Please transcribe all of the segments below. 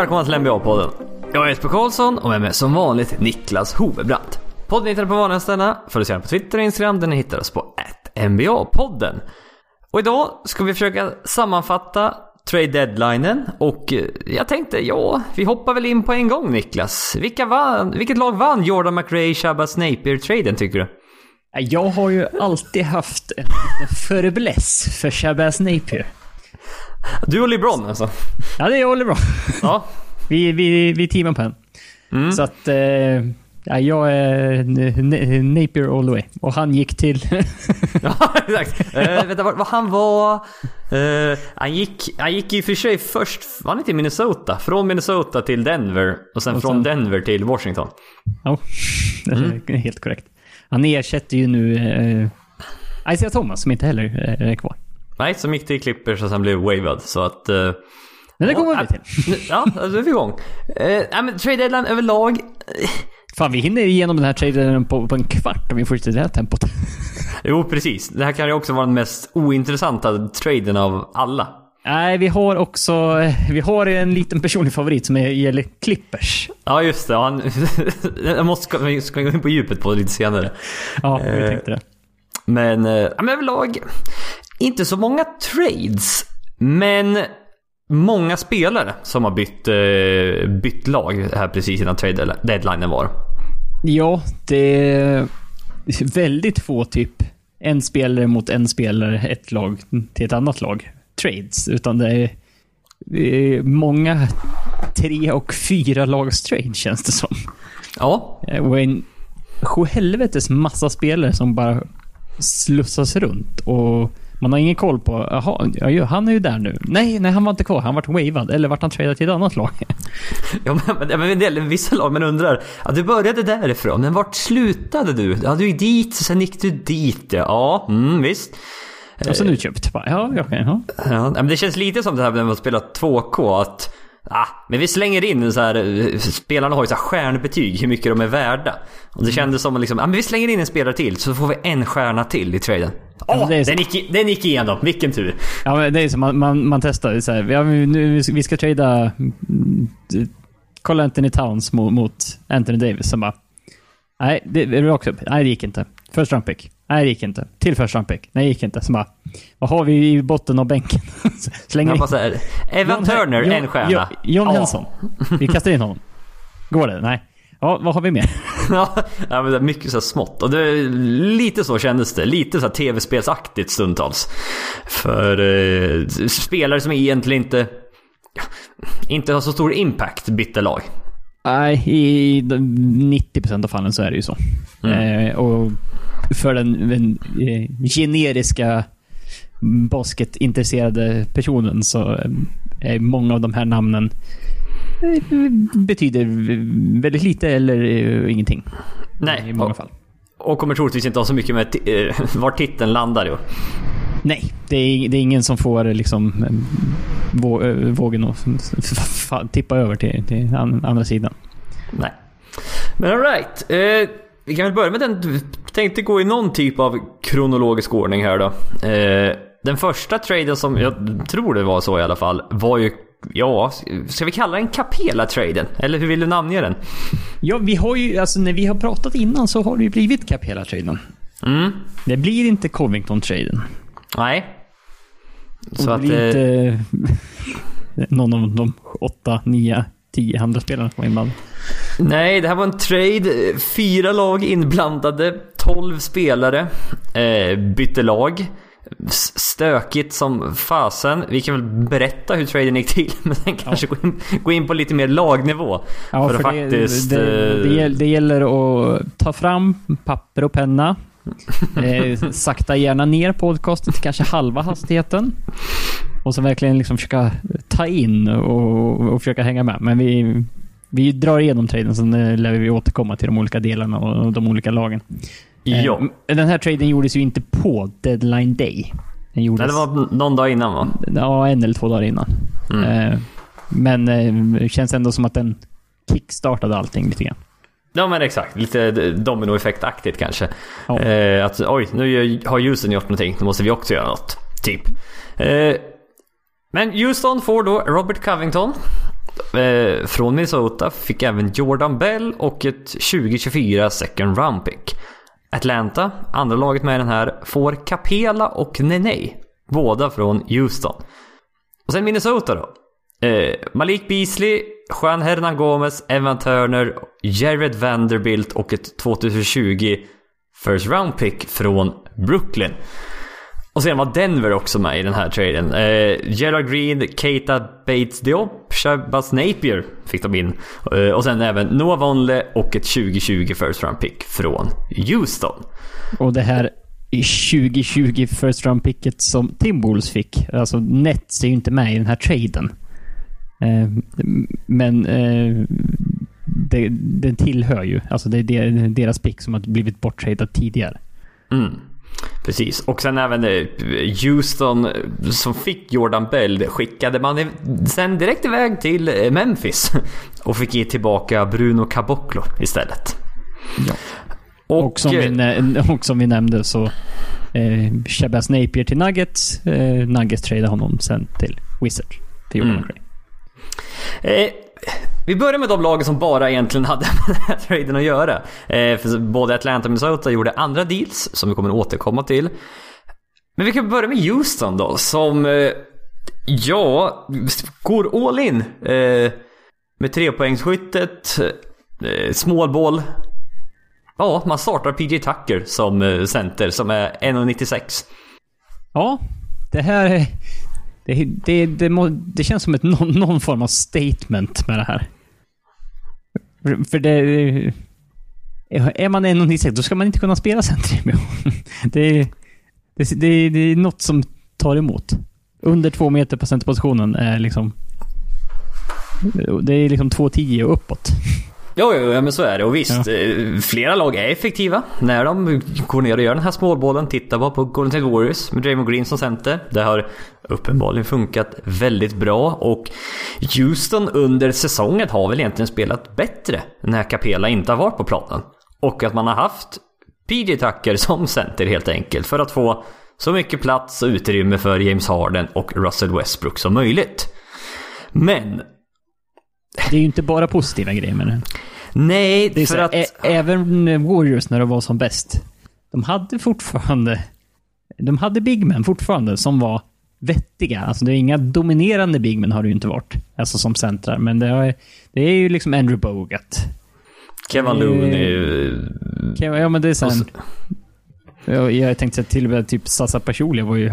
Välkomna till NBA-podden. Jag är Jesper Karlsson och med mig som vanligt Niklas Hovebrant. Podden hittar du på vanliga ställen. Följ oss gärna på Twitter och Instagram där ni hittar oss på NBA-podden. Och idag ska vi försöka sammanfatta trade deadlinen och eh, jag tänkte, ja, vi hoppar väl in på en gång Niklas. Vilka vann, vilket lag vann Jordan McRae, Shabazz Napier-traden tycker du? Jag har ju alltid haft en liten förebless för Shabazz Napier. Du och LeBron alltså? Ja, det håller bra. Ja. Vi, vi, vi teamar på en. Mm. Så att... Eh, ja, jag är Napier all the way. Och han gick till... Ja, exakt. Uh, vänta, vad, vad han var... eh, han, gick, han gick i och för sig först, var han inte i Minnesota? Från Minnesota till Denver och sen Och från sen- Denver till Washington. ja, det Mm. är helt korrekt. Han ersätter ju nu eh, Isaiah Thomas som inte heller eh, är kvar. Nej, som gick till Clippers och sen blev wavad. Så att... eh, Men det ja, kommer vi äh, till. Ja, alltså är vi igång. Uh, nej, men trade deadline överlag. eh, Fan, vi hinner igenom den här traden på, på en kvart om vi fortsätter det här tempot. Jo, precis. Det här kan ju också vara den mest ointressanta traden av alla. Nej, vi har också... Vi har en liten personlig favorit som är, gäller Clippers. Ja, just det. Han, jag måste ska, vi gå in på djupet på det lite senare. Ja, vi Eh, tänkte det. Men, eh, ja, men överlag, inte så många trades. Men många spelare som har bytt, eh, bytt lag här precis innan trade deadlinen var. Ja, det är väldigt få typ en spelare mot en spelare, ett lag till ett annat lag. Trades. Utan det är, det är många tre och fyra lags trade känns det som. Ja, Och en sjuhelvetes massa spelare som bara slussas runt. Och man har ingen koll på, jaha, han är ju där nu. Nej, nej han var inte kvar. Han vart wavad. Eller vart han tradad till ett annat lag. ja men, men, en del, vissa lag, man undrar. Ja, du började därifrån, men vart slutade du? Ja, du gick dit, sen gick du dit. Ja, mm, visst. Och sen utköpt. Bara, Ja, okej. ja. Ja, men det känns lite som det här när man spelar 2K att Ah, men vi slänger in så här, eh, spelarna har ju så här stjärnbetyg hur mycket de är värda. Och det kändes som att liksom, ah, men vi slänger in en spelare till så får vi en stjärna till i traden. Åh, det är så. den, gick, den gick igenom, vilken tur. Ja, men det är som man, man, man testar. det Så här, ja, nu, vi ska trada mm, Carl Anthony Towns mot, mot Anthony Davis. Som bara, nej, det är rakt upp. Nej, det gick inte. First round pick. Nej, det gick inte. Till round pick. Nej, det gick inte. Så bara, vad har vi i botten av bänken? Slänger in. här, Evan John- Turner, John- en stjärna. John, John Ja. Henson. Vi kastar in honom. Går det? Nej. Ja, vad har vi mer? Ja, men det är mycket så här smått. Och det lite så kändes det. Lite så här tv-spelsaktigt stundtals. För eh, spelare som egentligen inte... Inte har så stor impact bytte lag. Nej, i de- 90% av fallen så är det ju så. Mm. Eh, och för den, den eh, generiska basketintresserade personen så eh, är många av de här namnen eh, betyder väldigt lite eller ingenting. Nej, I många och, fall. och kommer troligtvis inte ha så mycket med var titeln landar ju. Nej, det är, det är ingen som får liksom vå, vågen att tippa över till, till an, andra sidan. Nej. Men alright. Eh, vi kan väl börja med den. Tänkte gå i någon typ av kronologisk ordning här då. Eh, den första traden som jag tror det var så i alla fall var ju Ja, ska vi kalla den Capela-traden? Eller hur vill du namnge den? Ja, vi har ju, alltså när vi har pratat innan så har det ju blivit Capela-traden. Mm. Det blir inte Covington-traden. Nej. Och Så det att... blir Eh, inte någon av de åtta, nio, tio andra spelarna som var inblandade. Nej, det här var en trade. Fyra lag inblandade. 12 spelare. Eh, bytte lag. Stökigt som fasen. Vi kan väl berätta hur traden gick till. Men sen kanske gå, in, gå in på lite mer lagnivå. Ja, för, för, det, faktiskt... det, det, eh, gäll- det gäller att ta fram papper och penna. Eh, sakta gärna ner podcasten till kanske halva hastigheten. Och så verkligen liksom försöka ta in och, och försöka hänga med. Men vi, vi drar igenom traden, sen eh, lär vi återkomma till de olika delarna och de olika lagen. Eh, Ja. m- Den här traden gjordes ju inte på deadline day. Den gjordes... Nej, det var någon dag innan va? Ja, en eller två dagar innan. Mm. Eh, men eh, känns ändå som att den kickstartade allting lite grann. Ja men exakt, lite dominoeffektaktigt kanske. Ja. Eh, att oj, nu har Houston gjort någonting, då måste vi också göra något. Typ. Eh, men Houston får då Robert Covington. Eh, från Minnesota fick även Jordan Bell och ett 2024 second round pick. Atlanta, andra laget med den här, får Capela och Nene. Båda från Houston. Och sen Minnesota då. Eh, Malik Beasley, Juan Hernan Gomez, Evan Turner, Jared Vanderbilt och ett 2020 first round pick från Brooklyn. Och sen var Denver också med i den här traden. Eh, Gerard Green, Keita Bates Diop, Shabazz Napier fick de in. Eh, och sen även Noah Vonleh och ett 2020 first round pick från Houston. Och det här 2020 first round picket som Timberwolves fick. Alltså Nets är ju inte med i den här traden. Eh, men eh, det, den tillhör ju. Alltså det är deras pick som har blivit borttradad tidigare. Mm. Precis, och sen även eh, Houston som fick Jordan Bell skickade man sen direkt iväg till eh, Memphis och fick ge tillbaka Bruno Caboclo istället. Ja. Och, och, som vi, och som vi nämnde så eh, Shabazz Napier till Nuggets. Eh, Nuggets tradade honom sen till Wizards. För Jordan mm. Eh, vi börjar med de lagen som bara egentligen hade med den här traden att göra. Eh, för både Atlanta och Minnesota gjorde andra deals som vi kommer återkomma till. Men vi kan börja med Houston då som, eh, ja, går all in. Eh, med trepoängsskyttet, eh, small ball. Ja, man startar PJ Tucker som eh, center som är 1,96. Ja, det här det, det, det, må, det känns som ett, någon, någon, form av statement med det här. För, för det... Eh, är man 1,96 då ska man inte kunna spela centrimio. det, det, det, det är något som tar emot. Under två meter på centerpositionen är liksom... Det är liksom 2,10 och uppåt. Jo, jo, ja, men så är det. Och visst, ja. Eh, flera lag är effektiva när de går ner och gör den här småbollen. Titta bara på Golden State Warriors med Draymond Green som center. Det har uppenbarligen funkat väldigt bra. Och Houston under säsongen har väl egentligen spelat bättre när Capela inte har varit på planen. Och att man har haft PJ Tucker som center helt enkelt. För att få så mycket plats och utrymme för James Harden och Russell Westbrook som möjligt. Men det är ju inte bara positiva grejer med det. Nej, det är för att... Ä även Warriors när de var som bäst. De hade fortfarande... De hade bigmen fortfarande som var vettiga. Alltså det är inga dominerande bigmen har det ju inte varit. Alltså som centrar. Men det, har, det är ju liksom Andrew Bogut. Kevin Looney. Ja men det är sen... Jag tänkte säga till och med typ Sasa Pachulia var ju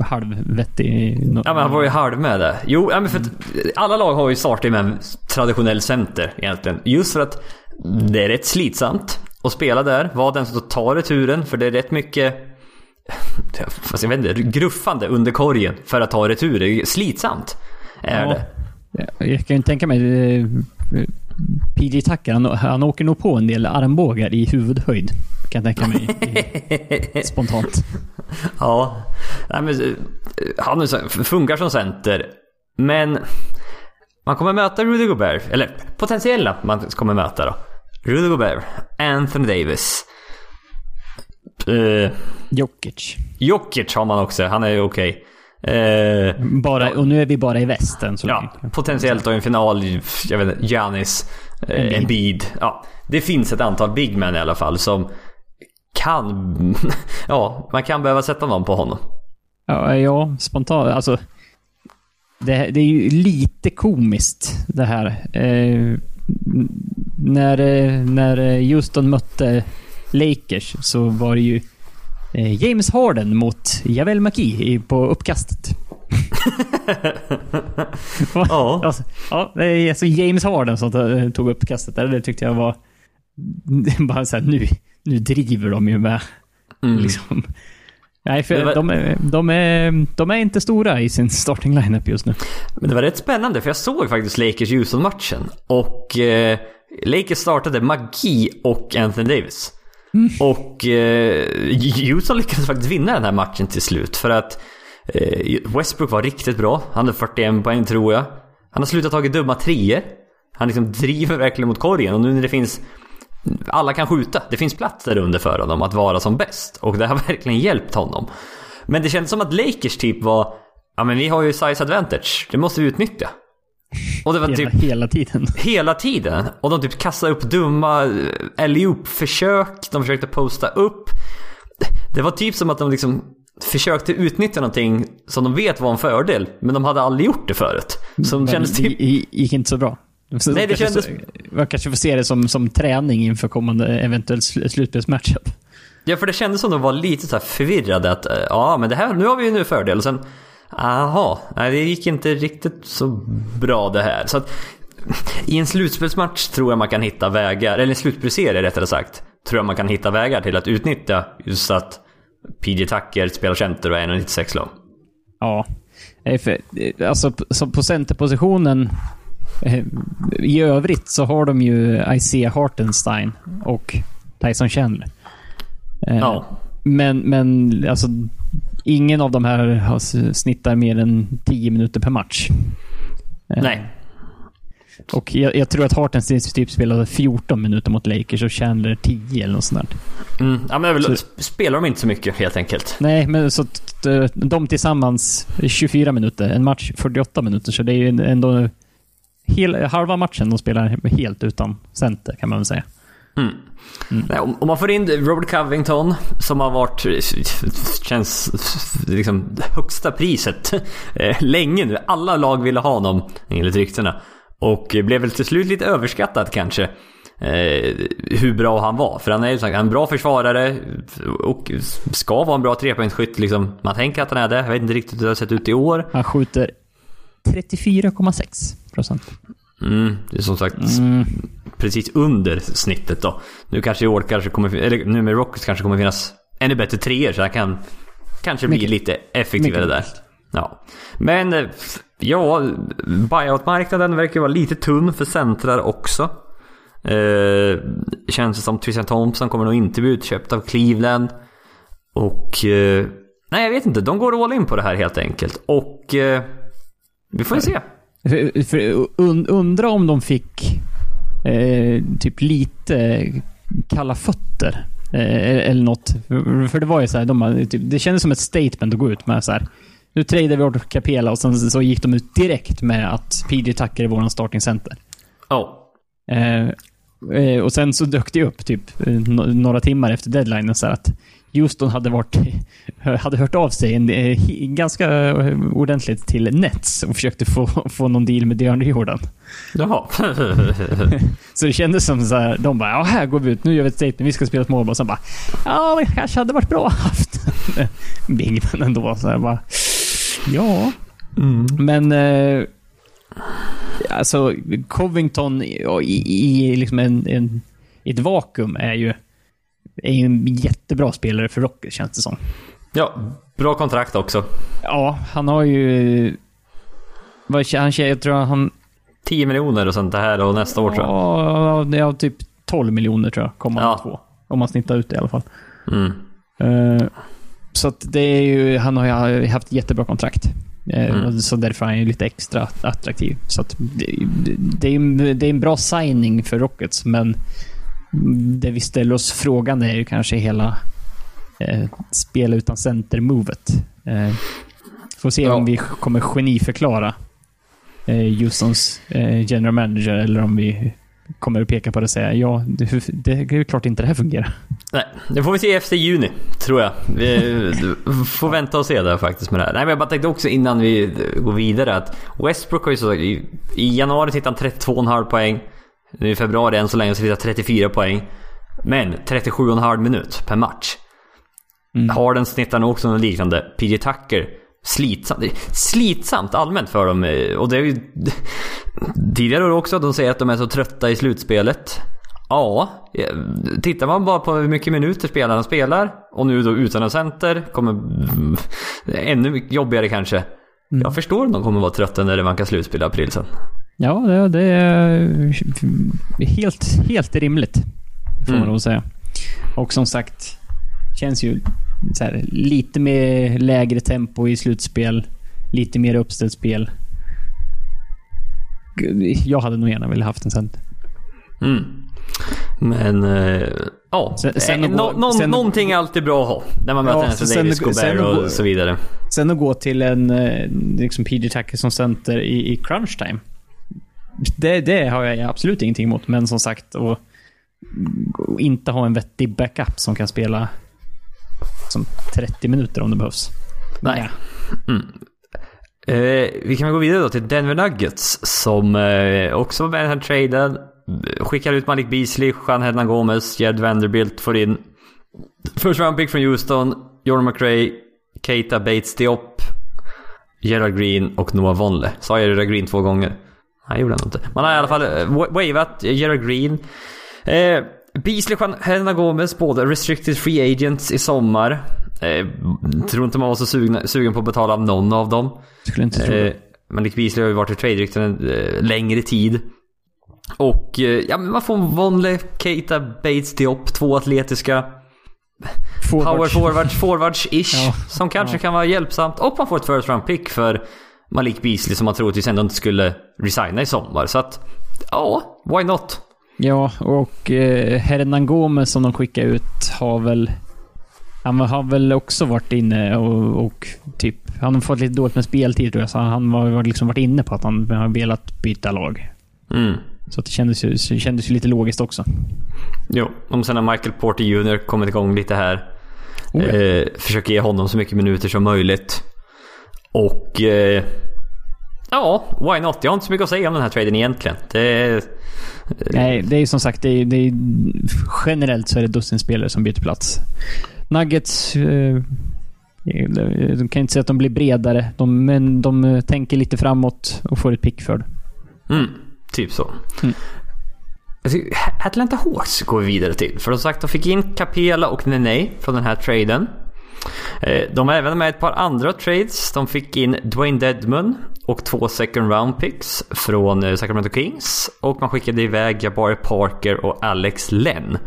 halvvettig. Ja men han var ju halv med det. Jo, men för att alla lag har ju startat med en traditionell center egentligen. Just för att det är rätt slitsamt att spela där. Var den som tar returen. För det är rätt mycket fast jag vet inte, gruffande under korgen för att ta returer. Slitsamt är ja. det. Jag kan ju tänka mig eh, PJ Tucker, han, han åker nog på en del armbågar i huvudhöjd. Kan jag tänka mig spontant. Ja, Nej, men, eh, han funkar som center. Men man kommer möta Rudy Gobert, eller potentiella man kommer möta då. Rudy Gobert, Anthony Davis. Uh, Jokic. Jokic har man också, han är ju okej. Okay. Eh, bara, och nu är vi bara i västern. Så ja, potentiellt då en final, jag vet inte, Giannis, eh, Embiid. Ja, det finns ett antal big men i alla fall som kan... ja, man kan behöva sätta någon på honom. Ja, ja spontant. Alltså, det, det är ju lite komiskt det här. Eh, när, när Houston mötte Lakers så var det ju Eh, James Harden mot Javel McKee på uppkastet. ja. Alltså, ja, det är alltså James Harden som tog uppkastet där. Det tyckte jag var... Bara såhär, nu, nu driver de ju med. Mm. Liksom. Nej, för var... de, är, de, är, de är inte stora i sin starting lineup just nu. Men det var rätt spännande för jag såg faktiskt Lakers Houston-matchen. Och eh, Lakers startade Magi och Anthony Davis. Mm. Och eh, Houston lyckades faktiskt vinna den här matchen till slut. För att eh, Westbrook var riktigt bra. Han hade 41 poäng tror jag. Han har slutat tagit dumma treor. Han liksom driver verkligen mot korgen. Och nu när det finns... Alla kan skjuta. Det finns plats där under för honom att vara som bäst. Och det har verkligen hjälpt honom. Men det kändes som att Lakers typ var... Ja men vi har ju size advantage. Det måste vi utnyttja. Och det var Hela, typ hela tiden. hela tiden. Och de typ kastade upp dumma eh, alley-oop-försök. De försökte posta upp. Det var typ som att de liksom försökte utnyttja någonting som de vet var en fördel. Men de hade aldrig gjort det förut. Så de Men kändes det typ... gi- gick inte så bra. Så Nej, det kändes- så- Man kanske får se det som, som träning inför kommande eventuellt sl- slutspelsmatchup. Ja, för det kändes som de var lite så här förvirrade. Att eh, ja, men det här, nu har vi ju nu fördel. Och sen, aha, nej det gick inte riktigt så bra det här. Så att i en slutspelsmatch tror jag man kan hitta vägar, eller en slutspelsserie rättare sagt, tror jag man kan hitta vägar till att utnyttja just att PJ Tucker spelar center och är 1,96 lång. Ja. För, alltså, på centerpositionen i övrigt så har de ju Isaiah Hartenstein och Tyson Chandler. Eh, Ja. Men, men alltså, ingen av de här snittar mer än 10 minuter per match. Eh, Nej. Och jag, jag tror att Hartenstein typ spelade 14 minuter mot Lakers och Chandler 10 eller något sånt där. Mm, ja, men väl, spelar de inte så mycket helt enkelt. Nej, men så eh, de tillsammans 24 minuter. En match 48 minuter, så det är ju ändå hel, halva matchen de spelar helt utan center kan man väl säga. Mm. Om, om man får in Robert Covington som har varit, känns liksom högsta priset eh, länge nu. Alla lag ville ha honom enligt ryktena. Och blev väl till slut lite överskattad kanske. Eh, hur bra han var. För han är ju sagt, en bra försvarare och ska vara en bra trepoängsskytt. Liksom. Man tänker att han är det. Jag vet inte riktigt hur det har sett ut i år. Han skjuter 34,6 procent. Mm, det är som sagt Mm. precis under snittet då. Nu kanske i år kanske kommer, eller nu med Rockets kanske kommer finnas ännu bättre treor så han kan kanske bli lite effektivare där. Ja. Men eh, ja, buyout-marknaden verkar vara lite tunn för centrar också. Eh, känns det som Tristan Thompson kommer nog inte bli utköpt av Cleveland. Och... Eh, nej, jag vet inte. De går all in på det här helt enkelt. Och... Eh, vi får ju se. För, för, un, undra om de fick eh, typ lite kalla fötter. Eh, eller något. För, det var ju så här, de, typ, det kändes som ett statement att gå ut med så här. Nu tradar vi bort Capela och sen så gick de ut direkt med att PJ Tucker är våran starting center. Ja. Eh, eh, och sen så dök det upp typ eh, några timmar efter deadlinen så här att Houston hade, varit, hade hört av sig en, eh, ganska eh, ordentligt till Nets och försökte få, få någon deal med DeAndre Jordan. Jaha. Så det kändes som så här, de bara ja, här går vi ut, nu gör vi ett statement, vi ska spela ett mål. Och sen bara ja, det kanske hade varit bra att haft Bigman ändå. Så här, bara, ja. Men eh, alltså Covington i, i, i liksom en, en, i ett vakuum är ju är ju en jättebra spelare för Rockets känns det som. ja, bra kontrakt också. Ja, han har ju... Vad, han, jag tror han... 10 miljoner och sånt det här och nästa år tror jag. Ja, det är typ 12 miljoner tror jag, kommer han Ja. få. Om man snittar ut det i alla fall. Mm. Eh, så att det är ju, han har ju haft jättebra kontrakt. Eh, Mm. Så därför är han ju lite extra attraktiv. Så det, det, det, är, det är en bra signing för Rockets, men det vi ställer oss frågan är ju kanske hela eh, spela utan center-movet. Eh, får se Ja. om vi kommer geniförklara eh, Houstons eh, general manager eller om vi kommer att peka på det och säga ja, det, det är ju klart inte det här fungerar. Nej, det får vi se efter juni, tror jag. Vi får vänta och se där faktiskt med det här. Nej, men jag bara tänkte också innan vi går vidare att Westbrook har ju så i, januari hittade han 32,5 poäng. Nu i februari än så länge så hittar han 34 poäng. Men 37,5 minut per match. Mm. Harden snittar nog också något liknande. PJ Tucker, slitsamt. Slitsamt allmänt för dem. eh, Och det är ju... Tidigare också, de säger att de är så trötta i slutspelet. Ja, eh, tittar man bara på hur mycket minuter spelarna spelar och nu då utan en center kommer mm, ännu jobbigare kanske. Jag förstår om de kommer vara trötta när det vankar slutspel i april sen. Ja, det, är helt, helt rimligt. Får man Mm. lov säga. Och som sagt, känns ju här, lite mer lägre tempo i slutspel. Lite mer uppställt spel. Jag hade nog gärna velat haft en center. Mm. Men, eh, ja. Sen- sen Eh, gå- nå- sen- någonting är alltid bra att ha. När man möter Ja, sen- Davis, Gobert gå- och så vidare. Sen att gå till en eh, liksom PJ Tucker som center i, i crunch time. Det, det har jag absolut ingenting emot. Men som sagt, att inte ha en vettig backup som kan spela som 30 minuter om det behövs. Nej. Mm. Eh, vi kan väl gå vidare då till Denver Nuggets som eh, också var med i den här traden. Skickar ut Malik Beasley, Jean Hednan Gomez, Jed Vanderbilt får in First round pick från Houston, Jordan McRae, Keita Bates Diop, Gerard Green och Noah Vonleh. Sa jag Gerard Green två gånger? Nej, gjorde han inte. Man har i alla fall uh, wavat Gerard Green. Eh, Beasley Helena Gomez, båda restricted free agents i sommar. Eh, tror inte man var så sugen, sugen på att betala någon av dem. Skulle inte tro eh, Men Nick Beasley har ju varit i trade en eh, längre tid. Och eh, ja, men man får Vonleh, Keita, Bates, Diop, två atletiska Forwards. Power forwards, forwards-ish. ja. Som kanske ja. kan vara hjälpsamt. Och man får ett first round pick för Malik Beasley som man troligtvis ändå inte skulle resigna i sommar. Så att, ja, why not? Ja, och eh, Hernan Gomez som de skickade ut har väl... Han har väl också varit inne och, och typ... Han har fått lite dåligt med speltid tror jag, så han har liksom varit inne på att han har velat byta lag. Mm. Så det kändes, ju, det kändes ju lite logiskt också. Jo, om sen när Michael Porter Jr kommit igång lite här. Oh ja. eh, försöker ge honom så mycket minuter som möjligt. Och... Eh, ja, why not? Jag har inte så mycket att säga om den här traden egentligen. Det, eh, Nej, det är som sagt, det är, det är, generellt så är det dussinspelare som byter plats. Nuggets... Eh, de kan inte säga att de blir bredare, de, men de tänker lite framåt och får ett pick för det. Mm. Typ så. Mm. Atlanta Hawks går vi vidare till. För som sagt, de fick in Capela och Nene från den här traden. Eh, de har även med ett par andra trades. De fick in Dwayne Dedmon och två second round picks från eh, Sacramento Kings. Och man skickade iväg Jabari Parker och Alex Len.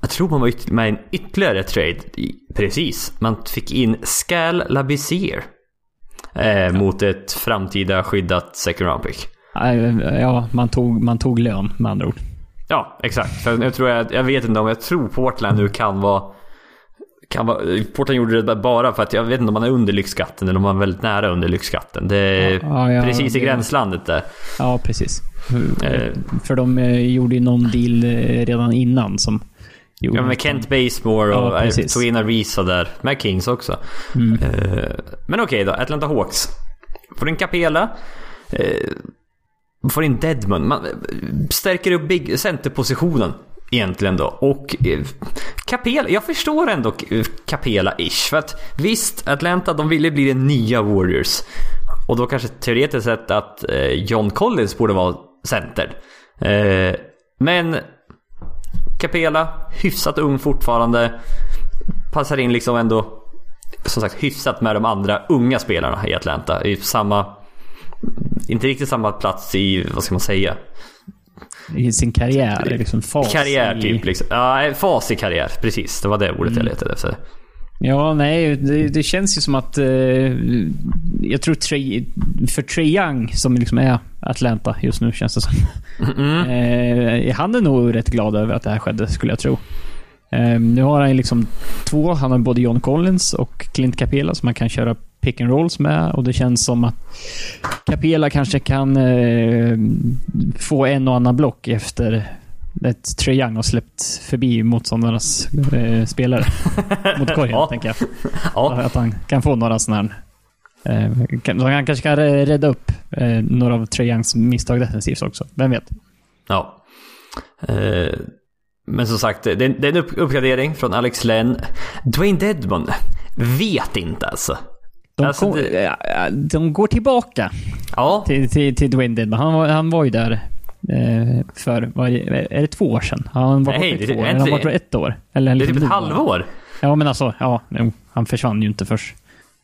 Jag tror man var med en ytterligare trade. Precis. Man fick in Scal Labissier. Eh, mot ett framtida skyddat second round pick. Ja, man tog, man tog lön med andra ord. Ja, exakt. Jag, tror jag, jag vet inte om jag tror Portland nu kan vara... Kan vara Portland gjorde det bara för att jag vet inte om man är under lyxskatten eller om man är väldigt nära under lyxskatten. Det är ja, ja, precis i gränslandet där. Ja, precis. Eh. För de eh, gjorde ju någon deal eh, redan innan som... Ja, med Kent Basemore och ja, tog in Arisa där. Med Kings också. Mm. Men okej okay då, Atlanta Hawks. Får en Capela. Får in Deadman. Man stärker upp big centerpositionen egentligen då. Och eh, Capela, jag förstår ändå eh, Capela-ish. För att visst, Atlanta de ville bli den nya Warriors. Och då kanske teoretiskt sett att eh, John Collins borde vara center. Men Capela, hyfsat ung fortfarande. Passar in liksom ändå, som sagt, hyfsat med de andra unga spelarna i Atlanta. I samma inte riktigt samma plats i, vad ska man säga? I sin karriär? Liksom fas karriär typ. Liksom. Ja, fas i karriär. Precis, det var det ordet jag letade efter. Ja, nej, det, det, känns ju som att... Eh, jag tror Trey, för Young, som liksom är Atlanta just nu, känns det som. Mm. eh, han är nog rätt glad över att det här skedde, skulle jag tro. Eh, nu har han liksom två. Han har både John Collins och Clint Capela som man kan köra pick and rolls med och det känns som att Capela kanske kan eh, få en och annan block efter ett Trae Young har släppt förbi motståndarnas eh, spelare mot korgen, ja. tänker jag. Ja. Att han kan få några sådana här... Eh, han kanske kan rädda upp eh, några av Trae Youngs misstag defensivt också. Vem vet? Ja. Men som sagt, det, är en uppgradering från Alex Len. Dwayne Dedmon, vet inte alltså. De, alltså, kom, det... de går tillbaka ja. till, till, till Dwayne Dedman. Han var, han var ju där eh, för, var det, är det två år sedan? Han var Nej, borta ett år. Han var borta ett år. Eller, det är typ ett halvår. Ja, men alltså, ja, han försvann ju inte först.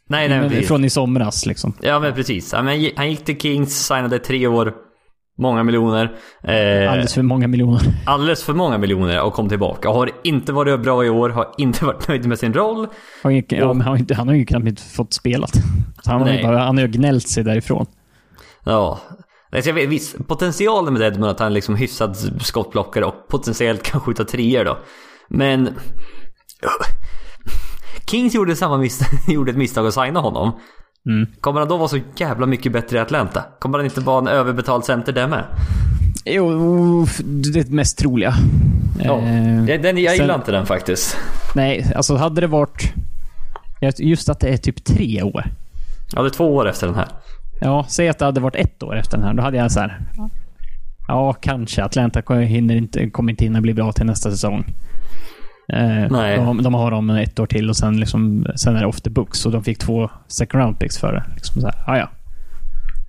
Nej, nej, men, Från i somras liksom. Ja, men precis. han gick till Kings, signade tre år. Många miljoner. Eh, alldeles för många miljoner. Alldeles för många miljoner och kom tillbaka. Har inte varit bra i år, har inte varit nöjd med sin roll. Har inte, ja, men han, har inte, han har ju knappt fått spelat. han, har ju han har ju gnällt sig därifrån. Ja. Jag vet, visst, potentialen med Edmund att han är liksom hyfsad skottblockare och potentiellt kan skjuta treor då. Men... Kings gjorde, samma misstag, gjorde ett misstag att signa honom. Mm. Kommer han då vara så jävla mycket bättre i Atlanta? Kommer han inte vara en överbetald center där med? Jo, det är mest troliga. Ja. Eh, Jag, den, jag gillar inte den faktiskt. Nej, alltså hade det varit... Just att det är typ tre år. Ja, det är två år efter den här. Ja, säg att det hade varit ett år efter den här. Då hade jag så här. Ja, kanske. Atlanta hinner inte, kommer inte hinna bli bra till nästa säsong. Eh, Nej. De, de har dem ett år till och sen, liksom, sen är det off the books. Och de fick två second round picks för det. Liksom så här, ja, ja.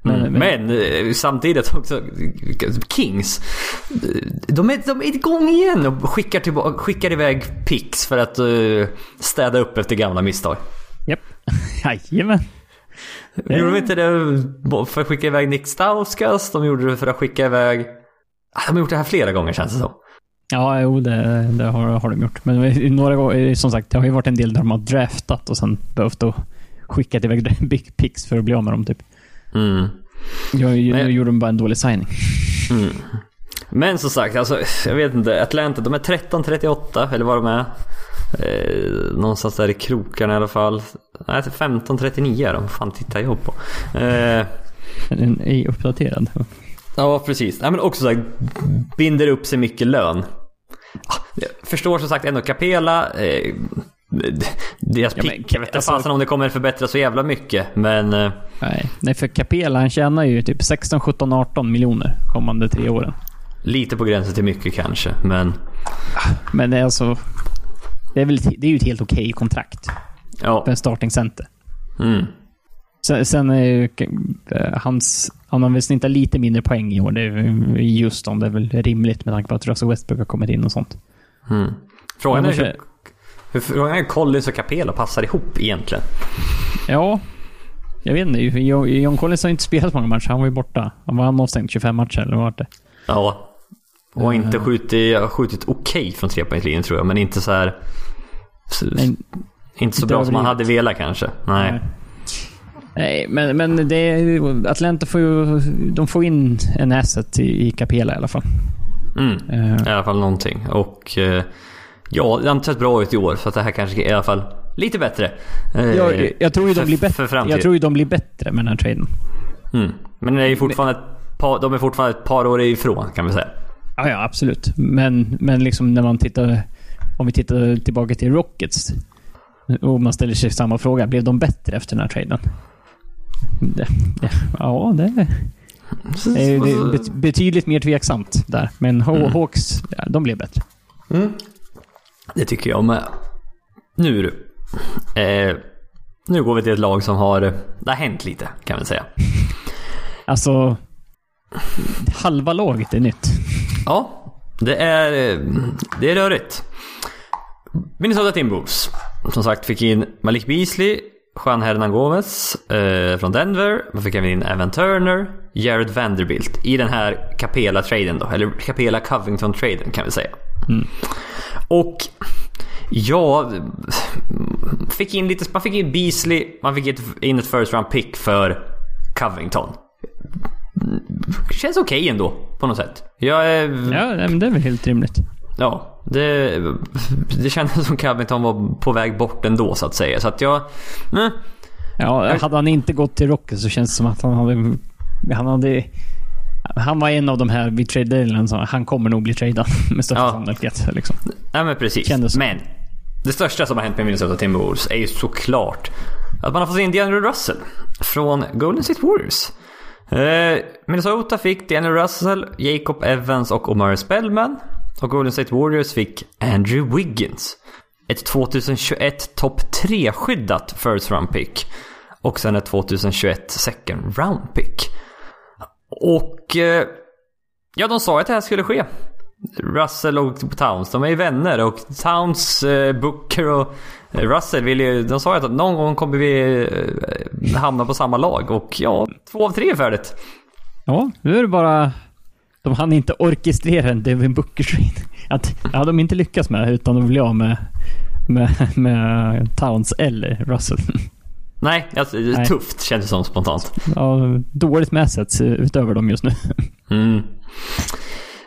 Men, Mm. men, Men, eh, samtidigt också, Kings. De är, de är igång igen och skickar, tillbaka, skickar iväg picks för att eh, städa upp efter gamla misstag. Japp. Jajamän. Gjorde de inte det för att skicka iväg Nick Stauskas? De gjorde det för att skicka iväg... Ah, De har gjort det här flera gånger känns det som. Ja, jo, det, det har, har de gjort. Men några gånger, som sagt, det har ju varit en del där de har draftat och sen behövt att skicka iväg big picks för att bli av med dem typ. Mm. Jag, jag, nu gjorde de bara en dålig signing. Mm. Men som sagt, alltså, jag vet inte. Atlanta, de är 13-38 eller vad de är. Eh, någonstans där i krokarna i alla fall. Nej, 15-39 är de. Fan tittar jag på. Eh, Den är uppdaterad. ja, precis. Nej, men också så här, binder upp sig mycket lön. Förstår som sagt ändå Capela. Eh, deras Ja, pick, jag vet inte fasen om det kommer förbättras så jävla mycket. Men eh, Nej, nej för Capela han tjänar ju typ 16, 17, 18 miljoner kommande tre åren. lite på gränsen till mycket kanske. Men Men det är alltså... Det är, väl, det är ju ett helt okej kontrakt ja. för en starting center. Mm. Sen, sen är ju eh, hans... Han har väl snittat lite mindre poäng i år. Det är ju just om det är väl rimligt med tanke på att Russell Westbrook har kommit in och sånt. Mm. Frågan är hur, hur frågan är hur Collins och Capela passar ihop egentligen. Ja, jag vet inte. Jo- John Collins har inte spelat många matcher. Han var ju borta. Han var han avstängd 25 matcher, eller vad var det? Ja. Och inte Eh. skjutit, har skjutit okej från trepoängslinjen tror jag, men inte så här... Men, inte så inte bra som man hade velat kanske. Nej. Nej, men, men det är, ju- Atlanta får ju... De får in en asset i, i Capela i alla fall. Mm. Eh, I alla fall någonting. Och eh, ja, det har inte sett bra ut i år. Så att det här kanske är i alla fall lite bättre. Eh, jag, jag, tror ju de blir bättre. Jag tror ju de blir bättre med den här traden. Mm. Men det är ju fortfarande par, de är fortfarande ett par år ifrån kan vi säga. Ja, ja, absolut. Men, men liksom när man tittar... Om vi tittar tillbaka till Rockets. Och man ställer sig samma fråga. Blev de bättre efter den här traden? Det, det, ja, det, det, är, det är bet- betydligt mer tveksamt där. Men Mm. Hawks, ja, de blev bättre. Det tycker jag med. Nu du. Eh, nu går vi till ett lag som har... Det har hänt lite kan vi säga. Alltså... Halva laget är nytt. Ja, det är, det är rörigt. Minnesota Timberwolves. Som sagt fick in Malik Beasley, Juan Hernan Gomez eh, från Denver. Man fick även in Evan Turner, Jared Vanderbilt i den här Capela-traden då. Eller Capela-Covington-traden kan vi säga. Och ja, fick in lite, man fick in Beasley, man fick in ett first round pick för Covington. Känns okej ändå på något sätt. Jag är, Ja, det är väl helt rimligt. Ja, det, det kändes som Covington var på väg bort ändå så att säga. Så att jag... Eh, Ja, hade han inte gått till Rockets så känns det som att han hade... Han hade... Han var en av de här vi tradade eller så han kommer nog bli tradad med största Ja. sannolikhet. Liksom. nej men precis. Kändes. Men det största som har hänt med Minnesota Timberwolves är ju såklart att man har fått in DeAndre Russell från Golden State Warriors. Eh, Minnesota fick DeAndre Russell, Jacob Evans och Omar Spellman. Och Golden State Warriors fick Andrew Wiggins. Ett 2021 topp 3-skyddat first round pick. Och sen ett 2021 second round pick. Och eh, ja, de sa att det här skulle ske. Russell och Towns, de är ju vänner och Towns, eh, Booker och eh, Russell vill ju, de sa ju att någon gång kommer vi eh, hamna på samma lag och ja, två av tre är färdigt. Ja, nu är det bara... De hann inte orkestrera en Devin Booker trade. Att, ja, de inte lyckats med det, utan de blir av med, med, med Towns eller Russell. Nej, alltså, det är Nej. tufft känns det som spontant. Ja, dåligt med assets utöver dem just nu. Mm.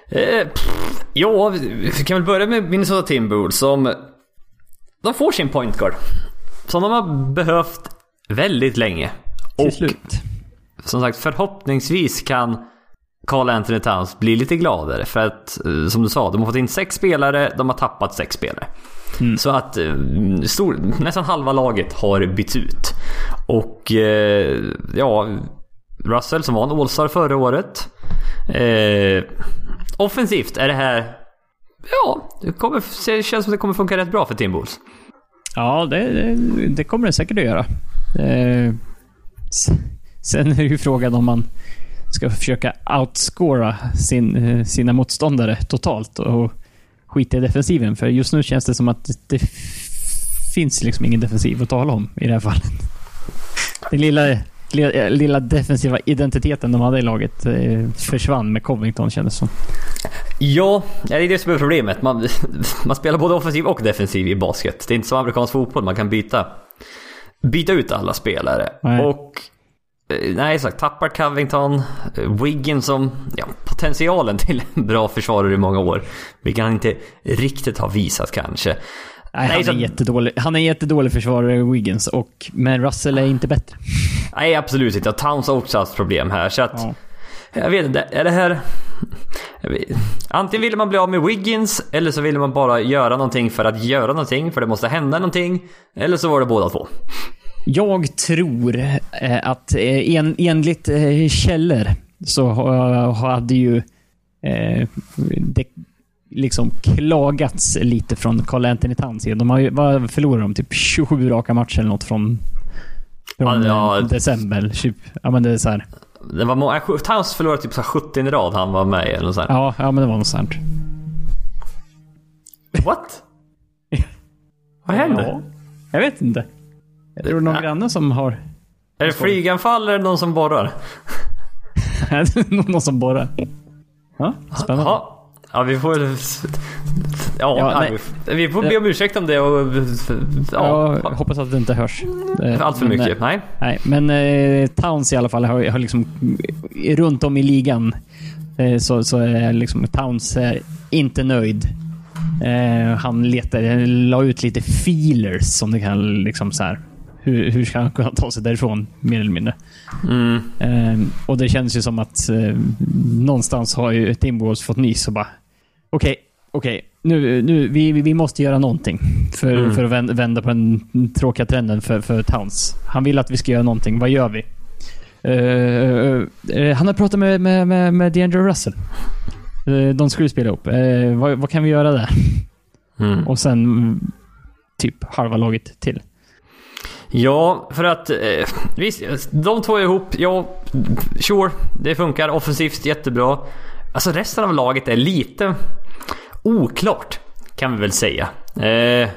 Eh, pff, ja, vi kan väl börja med Minnesota Timberwolves som... De får sin point guard. Som de har behövt väldigt länge. Till Och slut. som sagt, förhoppningsvis kan Carl Anthony Towns bli lite gladare. För att, eh, som du sa, de har fått in sex spelare, de har tappat sex spelare. Mm. Så att eh, stor, nästan halva laget har bytt ut. Och eh, ja, Russell som var en All-Star förra året. Eh, offensivt är det här... Ja, det kommer, det känns som det kommer funka rätt bra för Tim Bulls. Ja, det, det, kommer det säkert att göra. Eh, sen är det ju frågan om man ska försöka outscora sin, eh, sina motståndare totalt och skita i defensiven. För just nu känns det som att det finns liksom ingen defensiv att tala om i det här fallet. Den lilla, lilla, lilla defensiva identiteten de hade i laget eh, försvann med Covington kändes som. Ja, det är det som är problemet. Man, man spelar både offensiv och defensiv i basket. Det är inte som amerikansk fotboll, man kan byta, byta ut alla spelare. Nej. Och eh, nej, exakt. Tappar Covington, eh, Wiggins som ja, potentialen till en bra försvarare i många år. Vilket han inte riktigt har visat kanske. Nej, han, så- är jättedålig, han är en jättedålig försvarare, Wiggins, och, men Russell är inte bättre. Nej, absolut inte. Towns har också haft problem här. Så att, Ja. jag vet inte, är det här... Antingen ville man bli av med Wiggins, eller så ville man bara göra någonting för att göra någonting, för det måste hända någonting. Eller så var det båda två. Jag tror eh, att eh, en, enligt eh, källor så ha- hade ju det liksom klagats lite från Carl Anthony Towns. De har ju vad förlorat de typ 27 raka matcher eller något från, från Ja, december. Typ. Ja men det är så här. Det var må- äh, Towns förlorade typ så här 70 i rad han var med eller sånt. här. Ja, ja men det var något sånt. What? Vad hände? Ja, jag vet inte. Jag tror någon Ja. granne som har... Är det flyganfall eller någon som borrar? någon som borrar. Ja, spännande. Jaha. Ja, vi får... Ja, Ja, ja nej. vi, vi får be om ursäkt om det och... Ja, Jag hoppas att det inte hörs. Eh, allt för men, mycket. Nej. Nej, men eh, Towns i alla fall har, har liksom runt om i ligan eh, så, så är liksom Towns eh, inte nöjd. Eh, han letar, la ut lite feelers som det kan liksom så här. Hur, hur ska han kunna ta sig därifrån mer eller mindre? Mm. Eh, och det känns ju som att eh, någonstans har ju Timberwolves fått nys och bara okej, okej, nu, nu, vi, vi- måste göra någonting för, Mm. för att vän- vända på den tråkiga trenden för, för Towns. Han vill att vi ska göra någonting. Vad gör vi? Eh, eh, han har pratat med, med, med, med DeAndre Russell. Eh, de skulle spela ihop. Eh, vad, vad kan vi göra där? Mm. Och sen typ halva laget till. Ja, för att eh, visst, de två ihop, ja, sure, det funkar offensivt jättebra. Alltså resten av laget är lite oklart, kan vi väl säga. Eh,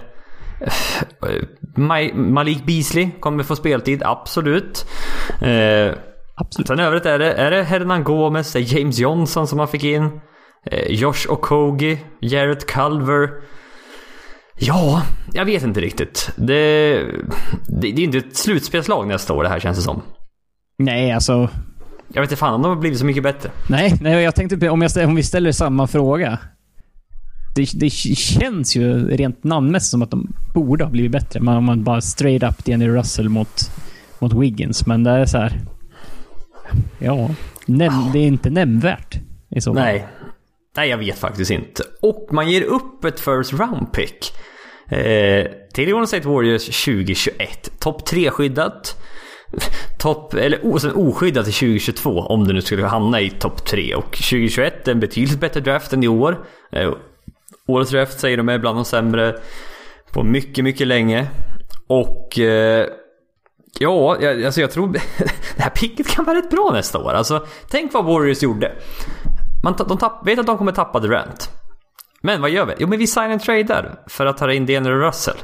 Ma- Malik Beasley kommer få speltid, absolut. Eh, Absolut. Sen övrigt är det, är det Hernan Gomez, det är James Johnson som man fick in. Eh, Josh Okogie, Jarrett Culver. Ja, jag vet inte riktigt. Det, det, det är inte ett slutspelslag nästa år det här känns det som. Nej, alltså. Jag vet inte fan om de har blivit så mycket bättre. Nej, nej jag tänkte om, jag, om vi ställer samma fråga. Det, det känns ju rent namnmässigt som att de borde ha blivit bättre. Om man bara straight up Danny Russell mot, mot Wiggins. Men det är så här. Ja, näm, det är inte nämnvärt i så fall. Nej. Nej, jag vet faktiskt inte. Och man ger upp ett first round pick. Eh, till Golden State Warriors 2021. Topp 3 skyddat. Topp, eller o- sen oskyddat till 2022 om det nu skulle hamna i topp 3. Och 2021 är en betydligt bättre draft än i år. Eh, årets draft säger de är bland de sämre på mycket, mycket länge. Och eh, ja, jag, alltså jag tror det här picket kan vara rätt bra nästa år. Alltså, tänk vad Warriors gjorde. Man, de tapp, vet att de kommer tappa Durant. Men vad gör vi? Jo men vi signar en trade för att ta in Daniel Russell.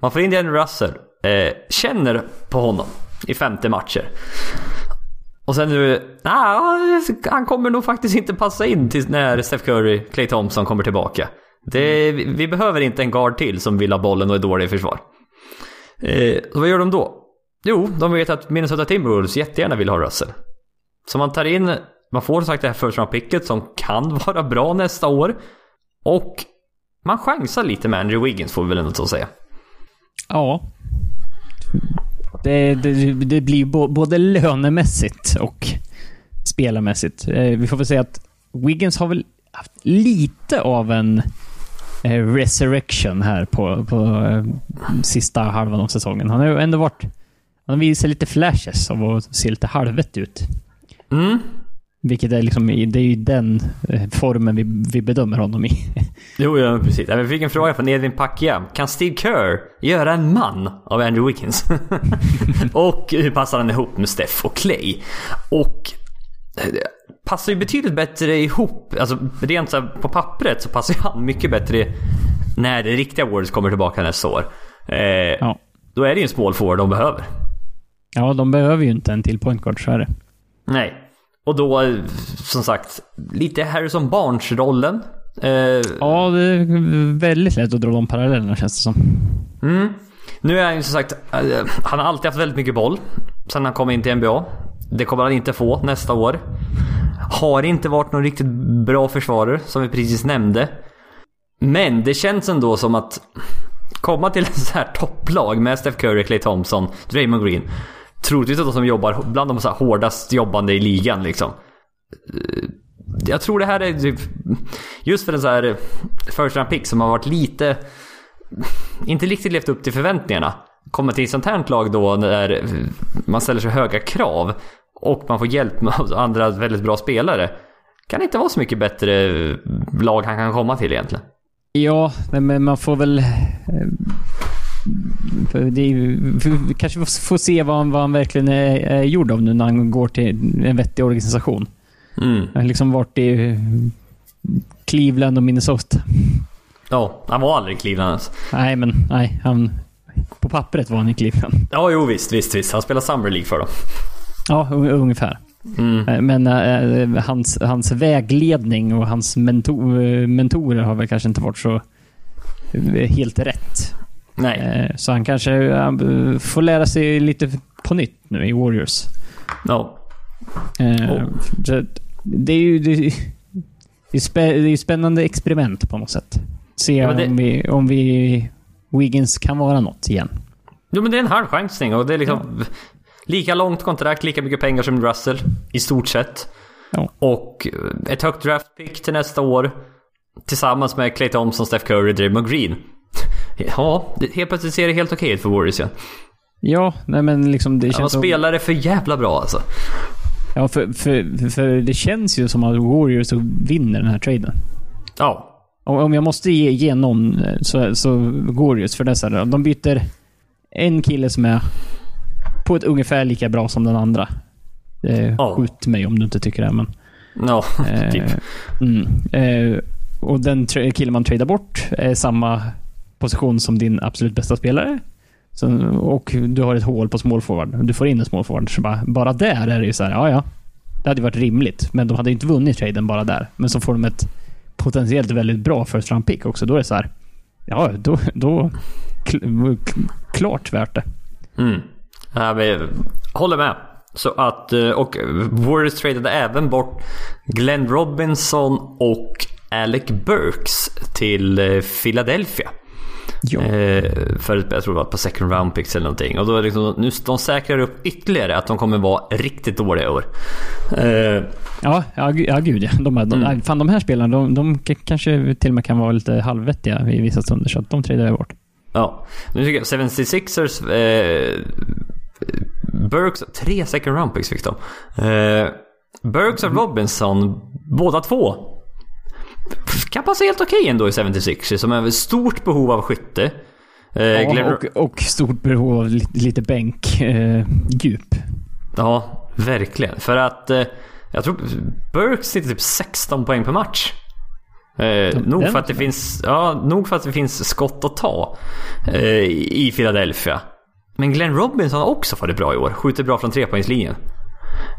Man får in Daniel Russell, eh, känner på honom i 50 matcher. Och sen nu, nah, han kommer nog faktiskt inte passa in till när Steph Curry, Clay Thompson kommer tillbaka. Det, vi, vi behöver inte en guard till som vill ha bollen och är dålig i försvar. Eh, så vad gör de då? Jo, de vet att Minnesota Timberwolves jättegärna vill ha Russell. Så man tar in, man får sagt det här round picket som kan vara bra nästa år. Och man chansar lite med Andrew Wiggins får vi väl ändå säga. Ja. Det, det, det blir både lönemässigt och spelarmässigt. Eh, vi får väl säga att Wiggins har väl haft lite av en eh, resurrection här på, på eh, sista halvan av säsongen. Han har ju ändå varit... Han har visat lite flashes av att se lite halvvett ut. Mm. Vilket är liksom, det är ju den eh, formen vi, vi bedömer honom i. Jo, ja, precis. Vi fick en fråga från Edvin Packia. Kan Steve Kerr göra en man av Andrew Wiggins? och hur passar han ihop med Steph och Clay? Och eh, passar ju betydligt bättre ihop. Alltså rent så på pappret så passar han mycket bättre när det riktiga Warriors kommer tillbaka nästa år. Eh, Ja. Då är det ju en small forward de behöver. ja, de behöver ju inte en till point guard, så är det. Nej. Och då, som sagt, lite Harrison Barnes-rollen. Eh, Ja, det är väldigt lätt att dra de parallellerna känns det som. Mm. Nu är han ju som sagt, eh, han har alltid haft väldigt mycket boll sen han kom in till NBA. Det kommer han inte få nästa år. Har inte varit någon riktigt bra försvarare som vi precis nämnde. Men det känns ändå som att komma till en så här topplag med Steph Curry, Klay Thompson, Draymond Green. Troligtvis de som jobbar bland de så här hårdast jobbande i ligan liksom. Eh, jag tror det här är typ, just för en så här first round pick som har varit lite inte riktigt levt upp till förväntningarna. Kommer till ett sånt här lag då när man ställer så höga krav och man får hjälp av andra väldigt bra spelare. Kan det inte vara så mycket bättre lag han kan komma till egentligen. Ja, men man får väl... Eh, vi kanske får se vad han, vad han verkligen är, är gjord av nu när han går till en vettig organisation. Mm. Han har liksom varit i Cleveland och Minnesota. Ja, han var aldrig i Cleveland ens. Nej, men nej. Han, på pappret var han i Cleveland. Ja, jo visst, visst, visst. Han spelar Summer League för dem. Ja, un- ungefär. Mm. Eh, Men eh, hans, hans vägledning och hans mentor, mentorer har väl kanske inte varit så helt rätt. Nej. Eh, Så han kanske eh, får lära sig lite på nytt nu i Warriors. Ja. Eh, Oh. Det är ju det, är- spä, det spännande experiment på något sätt. Se Ja, det- om, vi, om vi Wiggins kan vara något igen. Jo men det är en halv chansning och det är liksom lika långt kontrakt, lika mycket pengar som Russell i stort sett. Ja. Och ett högt draft pick till nästa år. Tillsammans med Clay Thompson, Steph Curry, Draymond Green. Ja, det, helt plötsligt ser det helt okej ut för Warriors igen. Ja, nej men liksom det Ja, de känns spelar det för jävla bra alltså. ja, för, för, för det känns ju som att Warriors vinner den här traden. Ja. Om jag måste ge, ge någon eh, så, så Warriors för dessa. De byter en kille som är på ett ungefär lika bra som den andra. Eh, Ja. Skjut mig om du inte tycker det, men... Ja, Eh, typ. mm, eh, och den killen man tradar bort är samma position som din absolut bästa spelare. Så, och du har ett hål på small forward. Du får in en small forward. Så bara, bara där är det ju så här, ja ja. Det hade varit rimligt. Men de hade inte vunnit traden bara där. Men så får de ett potentiellt väldigt bra first round pick också. Då är det så här, ja då, då klart värt det. Mm. Ja, men, håller med. Så att, eh, och Warriors tradade även bort Glenn Robinson och Alec Burks till eh, Philadelphia. Ja. Eh, för jag tror det var på second round picks eller någonting. Och då är liksom, nu, de säkrar upp ytterligare att de kommer vara riktigt dåliga i år. Eh, Ja, ja, ja gud ja. De, här- de, Mm. fan, de här spelarna, de, de kanske till och med kan vara lite halvvettiga i vissa stunder. Så att de tradar jag bort. ja, nu tycker jag 76ers eh, Burks, tre second round picks fick de. Eh, Burks och Robinson, båda två. Kan passa helt okej ändå i 76ers som är stort behov av skytte. Eh, Ja, Glenn- och, och stort behov av lite, lite bänk, eh, djup. Ja, verkligen. För att eh, jag tror Burks sitter typ 16 poäng per match. Eh, nog, för att det finns, ja, nog för att det finns skott att ta eh, i Philadelphia. Men Glenn Robinson har också varit bra i år. Skjuter bra från trepoängslinjen.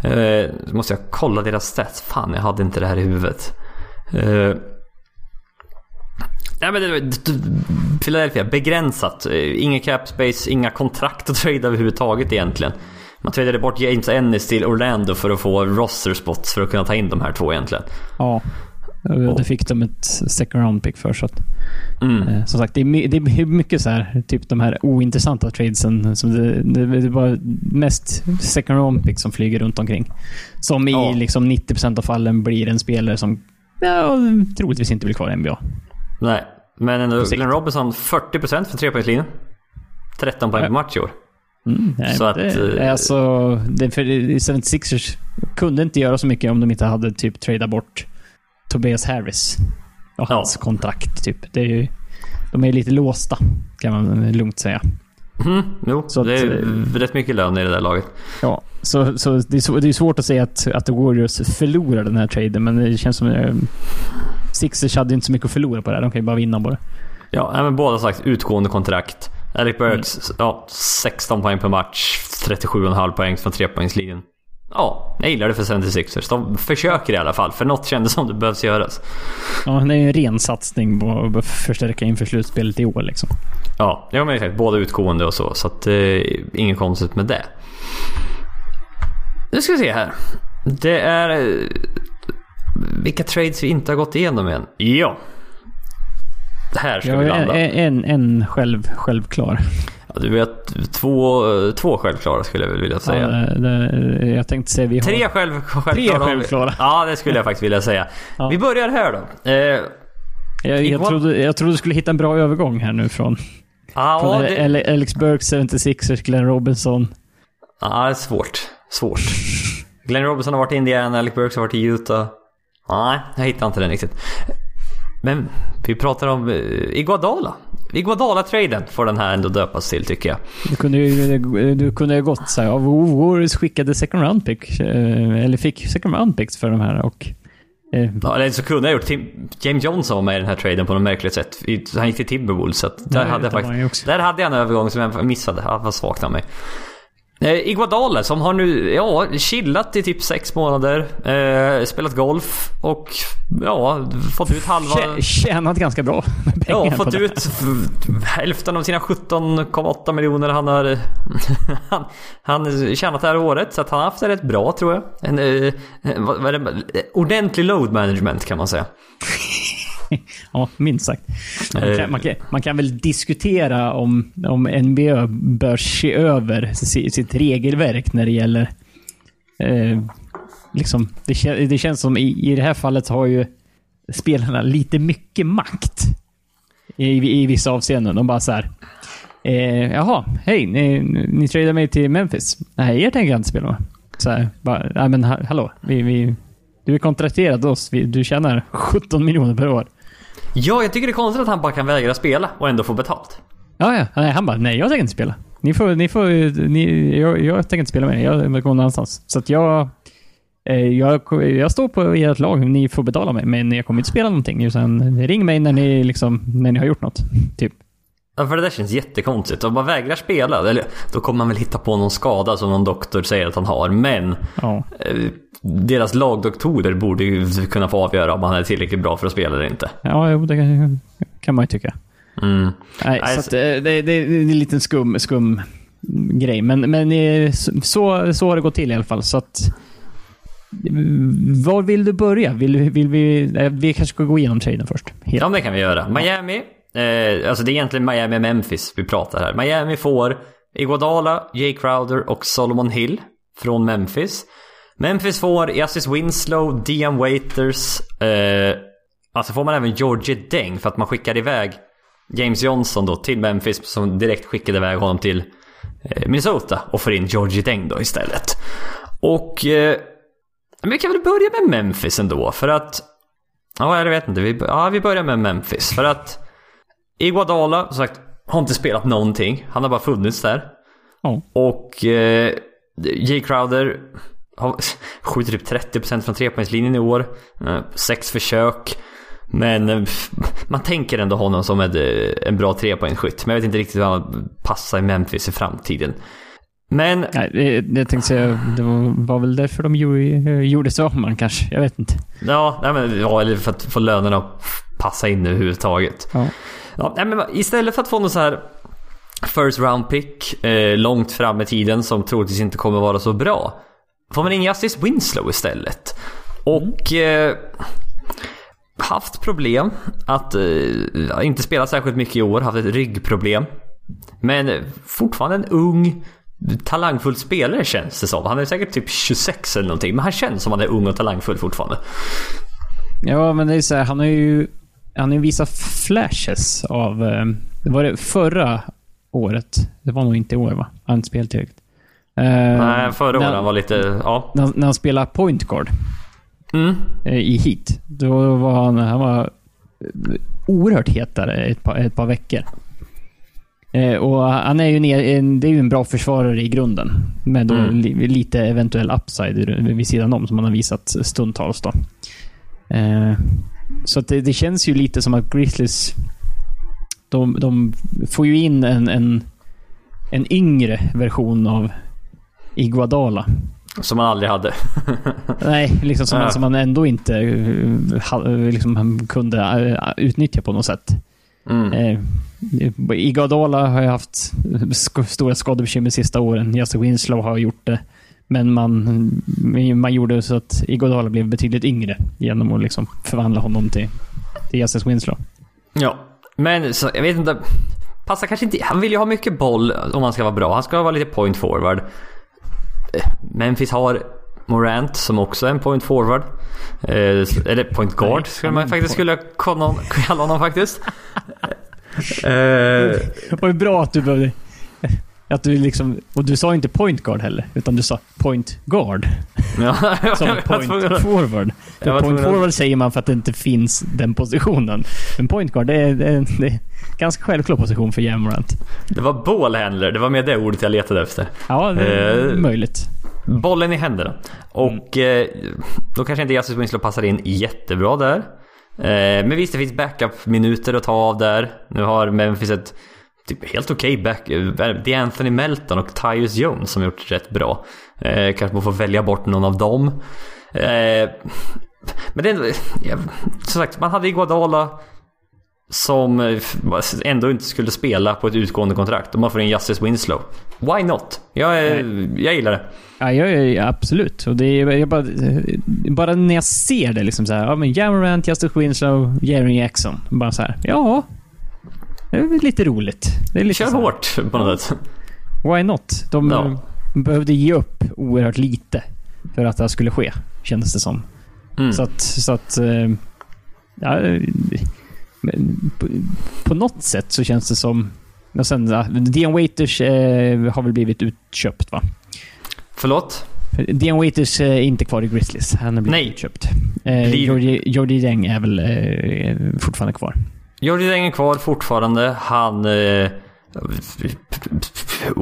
Eh, måste jag kolla deras stats. Fan, jag hade inte det här i huvudet. Eh, Nej men det, Philadelphia, begränsat. Eh, Inga cap space, inga kontrakt att trada överhuvudtaget egentligen. Man tradade bort James Ennis till Orlando för att få roster spots för att kunna ta in de här två egentligen. Ja. Det fick de ett second round pick för. Så att, Mm. eh, som sagt, det är, det är mycket så här, typ de här ointressanta tradesen. Som det, det, det är bara mest second round pick som flyger runt omkring. Som i Ja. liksom 90% av fallen blir en spelare som ja, troligtvis inte blir kvar i NBA. Nej, men ändå. Glenn Robinson 40% för trepoängslinjen. 13 poäng Ja. per match i år. Mm, nej, Så att, det, eh, alltså, det, för 76ers kunde inte göra så mycket om de inte hade typ tradat bort Tobias Harris. Och Ja. hans kontrakt typ. Det är ju, de är lite låsta, kan man lugnt säga. Mm, jo, Så det att, är eh, rätt mycket lön i det där laget. Ja, så, så det, är, det är svårt att säga att, att The Warriors förlorar den här traden, men det känns som... Eh, Sixers hade inte så mycket att förlora på det här. De kan ju bara vinna på det. Ja, men båda sagt utgående kontrakt. Alec Burks, Mm. ja, 16 poäng per match, 37,5 poäng från trepoängslinjen. Ja, jag gillar det för 76ers. De försöker i alla fall, för något kändes som det behövs göras. Ja, det är ju en ren satsning på att förstärka inför slutspelet i år liksom. Ja, jag har sagt båda utgående och så, så att eh, inget konstigt med det. Nu ska vi se här. Det är... eh, Vilka trades vi inte har gått igenom än. Ja. Här ska Ja, vi landa. en, en själv, självklar. Ja, du vet, två, två självklara skulle jag vilja säga. Ja, det, det, jag tänkte säga vi har... Tre själv, självklara. Tre självklara. Ja, det skulle jag faktiskt vilja säga. Ja. Vi börjar här då. Eh, Jag, jag, trodde, jag trodde du skulle hitta en bra övergång här nu från, ja, från det, Ale- Alex Burke, 76ers, Glenn Robinson. ja, det är svårt. Svårt. Glenn Robinson har varit i Indiana, Alec Burks har varit i Utah. Nej, jag hittar inte den riktigt. Men vi pratar om eh, Iguodala. Iguodala-traden får den här ändå döpas till tycker jag. Du kunde ju du kunde ju gått så här, ja, Warriors skickade second round pick, eh, eller fick second round picks för de här och... eh, Ja, eller så kunde jag gjort Tim, James Johnson var med i den här traden på något märkligt sätt. Han gick till Timberwolves så att där, Ja, hade jag han faktiskt, där hade jag en övergång som jag missade. Jag var svagt av mig. Eh, Iguodala som har nu, ja, chillat i typ sex månader. Eh, spelat golf och ja, fått ut halva... tjä- Tjänat ganska bra Ja, fått ut hälften av sina 17,8 miljoner han har han, han tjänat det här året. Så att han har haft det rätt bra tror jag. En, vad är det, ordentlig load management kan man säga. Ja, minst sagt. Man kan, man kan, man kan väl diskutera om, om NBA bör se över si- sitt regelverk när det gäller... Eh, liksom, det, det känns som i, i det här fallet har ju spelarna lite mycket makt. I, i vissa avseenden. De bara så här. Eh, jaha, hej, ni, ni tradar mig till Memphis. Nej, er tänker jag inte spela med. Så här, bara, nej men ha- hallå, vi, vi, du är kontrakterad oss. Vi, du tjänar 17 miljoner per år. Ja, jag tycker det är konstigt att han bara kan vägra spela och ändå få betalt. Ja, ja. Nej, han bara, nej jag tänker inte spela. Ni får, ni får, ni, jag, jag tänker inte spela med er. Jag vill gå någon annanstans. Så att jag, eh, jag, jag står på ert lag. Ni får betala mig, men jag kommer inte spela någonting. Utan ring mig när ni, liksom, när ni har gjort något. Typ. Ja, för det där känns jättekonstigt. Om man vägrar spela, eller då kommer man väl hitta på någon skada som någon doktor säger att han har. Men Ja. eh, deras lagdoktorer borde ju kunna få avgöra om han är tillräckligt bra för att spela eller inte. Ja, jo, det kan, man ju tycka. Mm. Nej, Nej, så eh, det, det, det är en liten skum, skum grej. Men, men eh, så, så har det gått till i alla fall. Så att, var vill du börja? Vill, vill vi, vi kanske ska gå igenom traden först. Helt. Ja, det kan vi göra. Miami. Eh, alltså det är egentligen Miami och Memphis vi pratar här. Miami får Iguodala, Jay Crowder och Solomon Hill från Memphis. Memphis får Yasis Winslow, Dion Waiters. Eh, alltså får man även Georgie Deng för att man skickar iväg James Johnson då till Memphis som direkt skickade iväg honom till eh, Minnesota och får in Georgie Deng då istället. Och eh, men vi kan väl börja med Memphis ändå för att Ja, jag vet inte. Vi, ja, vi börjar med Memphis. För att Iguodala, som sagt, har inte spelat någonting. Han har bara funnits där. Ja. Och eh, Jay Crowder har, skjuter typ 30% från trepoängslinjen i år. Eh, sex försök. Men eh, man tänker ändå honom som ett, eh, en bra trepoängsskytt. Men jag vet inte riktigt hur han passar i Memphis i framtiden. Men Nej, det, jag tänkte säga, det var, var väl därför de gjorde, gjorde så man kanske. Jag vet inte. Ja, nej, men, ja, eller för att få lönerna att passa in överhuvudtaget. Ja. Ja, nej, men istället för att få någon så här first round pick eh, långt fram i tiden som troligtvis inte kommer vara så bra. Får man in Justice Winslow istället. Och eh, haft problem att eh, inte spela särskilt mycket i år, haft ett ryggproblem. Men eh, fortfarande en ung talangfull spelare känns det som. Han är säkert typ 26 eller någonting, men han känns som att han är ung och talangfull fortfarande. Ja, men det är så här, han har ju han ju visat flashes av... eh, Det var det förra året. Det var nog inte i år va? Han har inte spelat tillräckligt. Eh, Nej, förra året var lite, ja. När, när han spelade point guard Mm. eh, i Heat. Då var han, han var eh, oerhört hetare ett par, ett par veckor. Eh, och han är ju, en, det är ju en bra försvarare i grunden. Med då Mm. li, lite eventuell upside vid sidan om som han har visat stundtals då. Eh, så det, det känns ju lite som att Grizzlies... De, de får ju in en, en, en yngre version av Iguodala. Som han aldrig hade. Nej, liksom som, man, som man ändå inte eh, ha, liksom, kunde eh, utnyttja på något sätt. Mm. Eh, Iguodala har ju haft stora skadebekymmer sista åren. Jesse Winslow har gjort det. Men man, man gjorde så att Iguodala blev betydligt yngre genom att liksom förvandla honom till, till Jesse Winslow. Ja, men så, jag vet inte. Passar kanske inte. Han vill ju ha mycket boll om han ska vara bra. Han ska vara lite point forward. Memphis har Morant som också är en point forward. Eh, eller point guard Nej, skulle man faktiskt point- skulle kalla kalla honom faktiskt. Eh, Det var ju bra att du behövde... Att du liksom, och du sa inte point guard heller, utan du sa point guard. ja, Som point forward. För point forward säger man för att det inte finns den positionen. Men point guard, det är, det är, det är en ganska självklar position för Jamorant. Det var ballhandler, det var med det ordet jag letade efter. Ja, det är Eh, möjligt. Bollen i händerna. Och eh, då kanske inte Justice Winslow passar in jättebra där. Eh, men visst, det finns backup-minuter att ta av där. Nu har Memphis ett typ helt okej back... eh, Det är Anthony Melton och Tyus Jones som har gjort rätt bra. Eh, kanske man får välja bort någon av dem. Eh, men det är ändå... Ja, som sagt, man hade Iguodala som eh, ändå inte skulle spela på ett utgående kontrakt. Och man får in Justice Winslow. Why not? Jag, är, jag gillar det. Ja, jag, jag, absolut. Och det är, bara, bara när jag ser det liksom så här, ja men Jamorant, Justice Winslow, Jerry Jackson. Bara så här, ja. Det är lite roligt. Det är lite Kör så här, hårt på något sätt. Why not? De Ja. eh, behövde ge upp oerhört lite för att det här skulle ske, kändes det som. Mm. Så att... Så att eh, ja, eh, på, på något sätt så känns det som... Och sen, Dion Waiters eh, har väl blivit utköpt va? Förlåt? Dion Waiters är inte kvar i Grizzlies. Han har blivit Nej. utköpt. Eh, Jordi, Jordi Deng är väl eh, fortfarande kvar. Jordi Deng är kvar fortfarande. Han... Eh,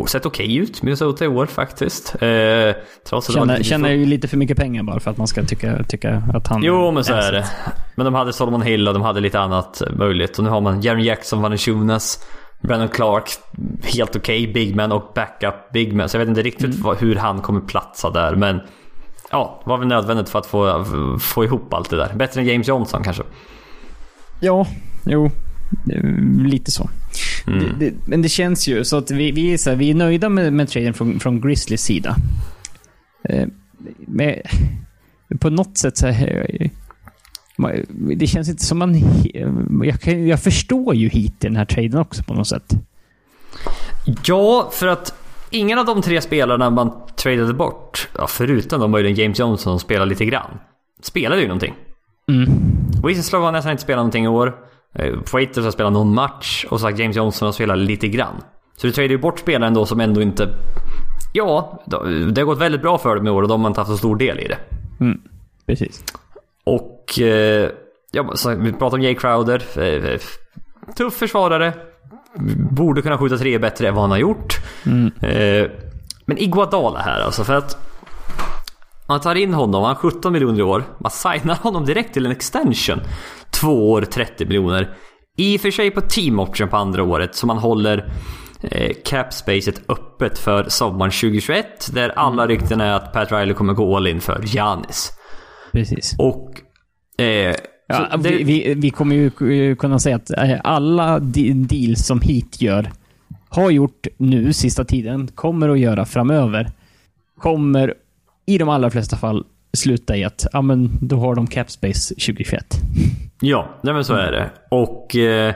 sett okej ut, Minnesota i år faktiskt. Eh, trots lite- tjänar ju lite för mycket pengar bara för att man ska tycka, tycka att han... Jo, men så är det. Men de hade Solomon Hill och de hade lite annat möjligt. Och nu har man Jaren Jackson, Valanciunas, Brandon Clark, helt okej big man och backup big man. Så jag vet inte riktigt Mm. hur han kommer platsa där. Men ja, var väl nödvändigt för att få, få ihop allt det där. Bättre än James Johnson kanske. Ja, jo. Lite så. Mm. Det, det, men det känns ju så att vi, vi, är, så här, vi är nöjda med, med traden från, från Grizzlies sida. Eh, med, på något sätt så här, Det känns inte som man... Jag, kan, jag förstår ju hit i den här traden också på något sätt. Ja, för att ingen av de tre spelarna man tradade bort, ja, förutom de möjligen James Johnson som spelar lite grann, spelade ju någonting. Mm. Winslow har nästan inte spelat någonting i år. Eh, Waiters har spelat någon match och sagt James Johnson har spelat lite grann. Så du tradar ju bort spelare ändå som ändå inte... Ja, det har gått väldigt bra för dem i år och de har inte haft så stor del i det. Mm. Precis. Och... Eh, ja, så vi pratar om Jay Crowder. Eh, tuff försvarare. Borde kunna skjuta tre bättre än vad han har gjort. Mm. Eh, men Iguodala här alltså för att man tar in honom, han har 17 miljoner i år. Man signar honom direkt till en extension. Två år, 30 miljoner. I och för sig på team option på andra året så man håller eh, cap spacet öppet för sommaren 2021. Där alla rykten är att Pat Riley kommer gå all in för Giannis. Precis. Och... Eh, Ja, det- vi, vi, kommer ju kunna säga att eh, alla de- deals som hit gör, har gjort nu sista tiden, kommer att göra framöver, kommer i de allra flesta fall sluta i att ja, men då har de cap space 2021. Ja, nej men så är det. Och eh,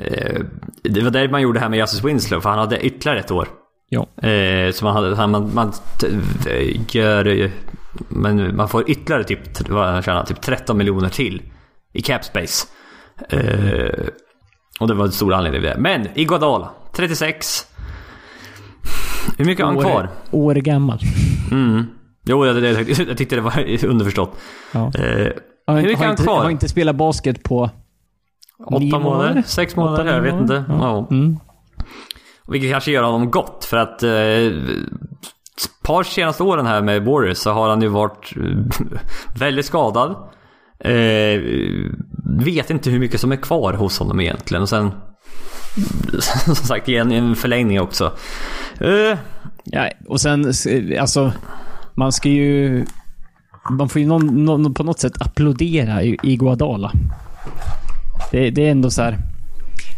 eh, det var där man gjorde det här med Justice Winslow, för han hade ytterligare ett år. Ja. Eh, så man, hade, man, man gör... Men man får ytterligare typ, vad han tjänar, typ 13 miljoner till i cap space. Eh, och det var en stor anledning till det. Men Iguodala, 36. Hur mycket har han kvar? år gammal. Mm. Jo, jag, jag, jag tyckte det var underförstått. Ja. Eh, Har, Hur mycket har, han inte, kvar? har inte spelat basket på... åtta månader? månader? Sex månader? Åtta, jag vet inte. månader? Ja. Mm. Vilket kanske gör honom gott för att eh, ett par senaste åren här med Warriors så har han ju varit eh, väldigt skadad. Eh, vet inte hur mycket som är kvar hos honom egentligen. Och sen som sagt igen en förlängning också. Eh, Ja, och sen, alltså, man ska ju... Man får ju någon, någon, på något sätt applådera i, i Guadala. Det, det är ändå så här...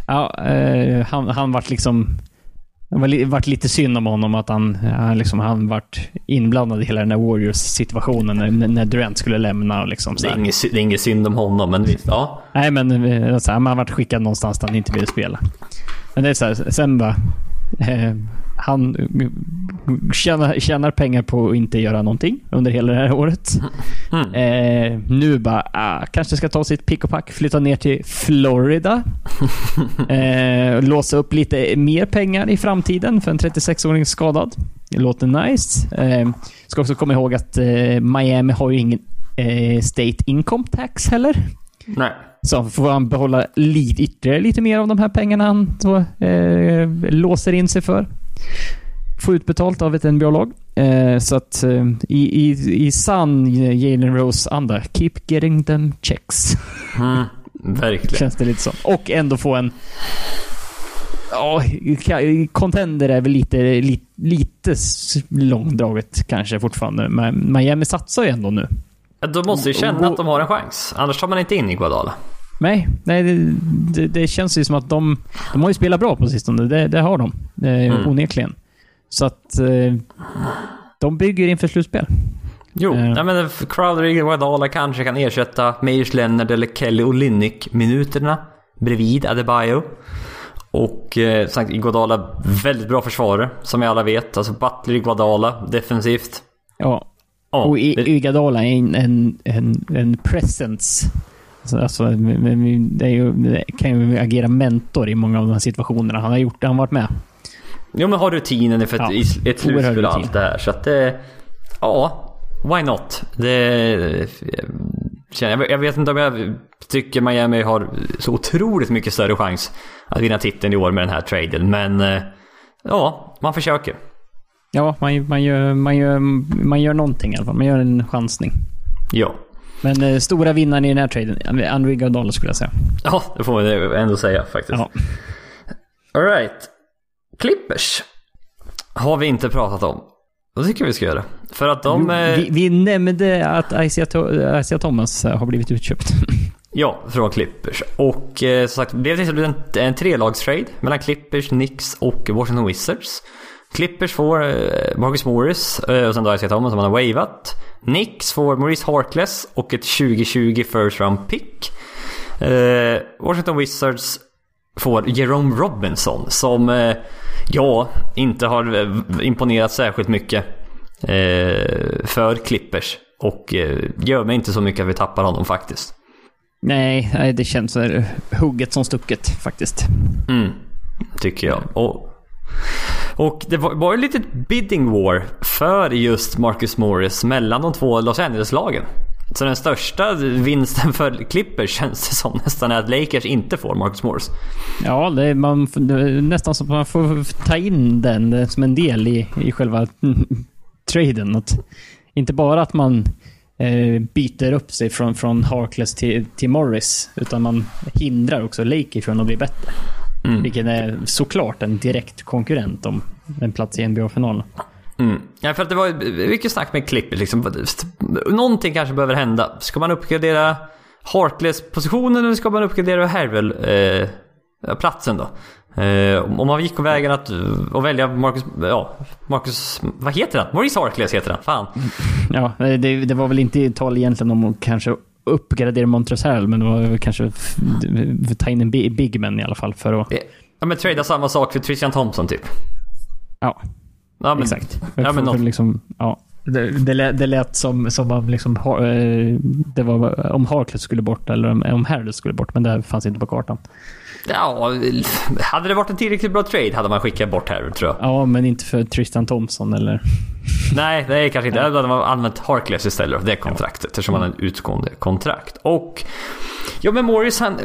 Ja, eh, han, han vart liksom... Det vart lite synd om honom att han, han, liksom, han vart inblandad i hela den där Warriors-situationen när, när Durant skulle lämna. Och liksom, det, är här. inget, det är inget synd om honom men visst, ja. Nej, men eh, så här, man vart skickad någonstans där han inte ville spela. Men det är så här, sen bara... Eh, han tjänar, tjänar pengar på att inte göra någonting under hela det här året. Mm. Eh, nu bara, ah, kanske ska ta sitt pick och pack, flytta ner till Florida. eh, låsa upp lite mer pengar i framtiden för en 36-åring skadad. Det låter nice. Eh, ska också komma ihåg att eh, Miami har ju ingen eh, state income tax heller. Nej. Så får han behålla lite, ytterligare lite mer av de här pengarna han då, eh, låser in sig för. Få utbetalt av ett NBA-lag. Eh, så att eh, i, i, i sann Jalen Rose-anda, keep getting them checks. Mm, verkligen. Känns det lite som. Och ändå få en... Ja, contender är väl lite, lite, lite långdraget kanske fortfarande. Men Miami satsar ju ändå nu. De måste ju känna att de har en chans. Annars tar man inte in Iguodala. Nej, nej det, det, det känns ju som att de... De har ju spelat bra på sistone. Det, det har de. Eh. Onekligen. Så att... Eh, de bygger inför slutspel. Jo, Eh. nej men Crowder och Iguodala kanske kan ersätta Meyers Leonard eller Kelly Olynyk minuterna bredvid Adebayo. Och eh, sagt, Iguodala väldigt bra försvarare som vi alla vet. Alltså Butler, Iguodala defensivt. Ja. Ja, och I- det- Iguodala är en, en, en, en presence. Alltså, alltså, det, ju, det kan ju agera mentor i många av de här situationerna. Han har gjort det, han har varit med. Jo men har rutinen för ett, Ja, ett slutspel och allt det här. Så att det... Ja, why not? Det... jag vet inte om jag tycker Miami har så otroligt mycket större chans att vinna titeln i år med den här traden. Men eh, ja, man försöker. Ja, man, man, gör, man, gör, man gör någonting i alla fall. Man gör en chansning. Ja. Men eh, stora vinnaren i den här traden, Andrew Iguodala skulle jag säga. Ja, det får man ändå säga faktiskt. Ja. Alright. Clippers har vi inte pratat om. Det tycker vi ska göra. För att de... eh, Vi, vi nämnde att Isaiah, Thomas eh, har blivit utköpt. Ja, från Clippers. Och eh, som sagt, det blev till en, en trelagstrade mellan Clippers, Knicks och Washington Wizards. Clippers får eh, Marcus Morris eh, och sen då Isaiah Thomas som man har wavat. Knicks får Maurice Harkless och ett 2020 first round pick. Eh, Washington Wizards får Jerome Robinson som, ja, inte har imponerat särskilt mycket för Clippers. Och gör mig inte så mycket att vi tappar honom faktiskt. Nej, det känns hugget som stucket faktiskt. Mm, tycker jag. Och, och det var, var ju lite bidding war för just Marcus Morris mellan de två Los Angeles-lagen. Så den största vinsten för Clippers känns det som nästan är att Lakers inte får Marcus Morris. Ja, det är, man, det är nästan som att man får ta in den eh, som en del i, i själva mm, traden. Att, inte bara att man eh, byter upp sig från, från Harkless till, till Morris, utan man hindrar också Lakers från att bli bättre. Mm. Vilket är såklart en direkt konkurrent om en plats i NBA-finalen. Mm. Ja, för att det var mycket snack med Clippers liksom. Någonting kanske behöver hända. Ska man uppgradera Harkless-positionen eller ska man uppgradera Harrell eh, platsen då? Eh, om man gick på vägen att, att välja Marcus, ja, Marcus, vad heter han? Maurice Harkless heter han, fan. Ja, det, det var väl inte tal egentligen om att kanske uppgradera Montrezl, men det var kanske ta in en bi- big man i alla fall för att... Ja men trada samma sak för Christian Thompson typ. Ja, Ja, men, exakt. Ja, men något. liksom, ja. Det, det, lät, det lät som, som om, liksom, eh, det var om Harkless skulle bort eller om, om Harris skulle bort, men det fanns inte på kartan. Ja, hade det varit en tillräckligt bra trade hade man skickat bort här tror jag. Ja, men inte för Tristan Thompson eller... Nej, det är kanske inte. Då hade man använt Harkless istället för det kontraktet. Eftersom han har en utgående kontrakt. Och... Ja men Morris han...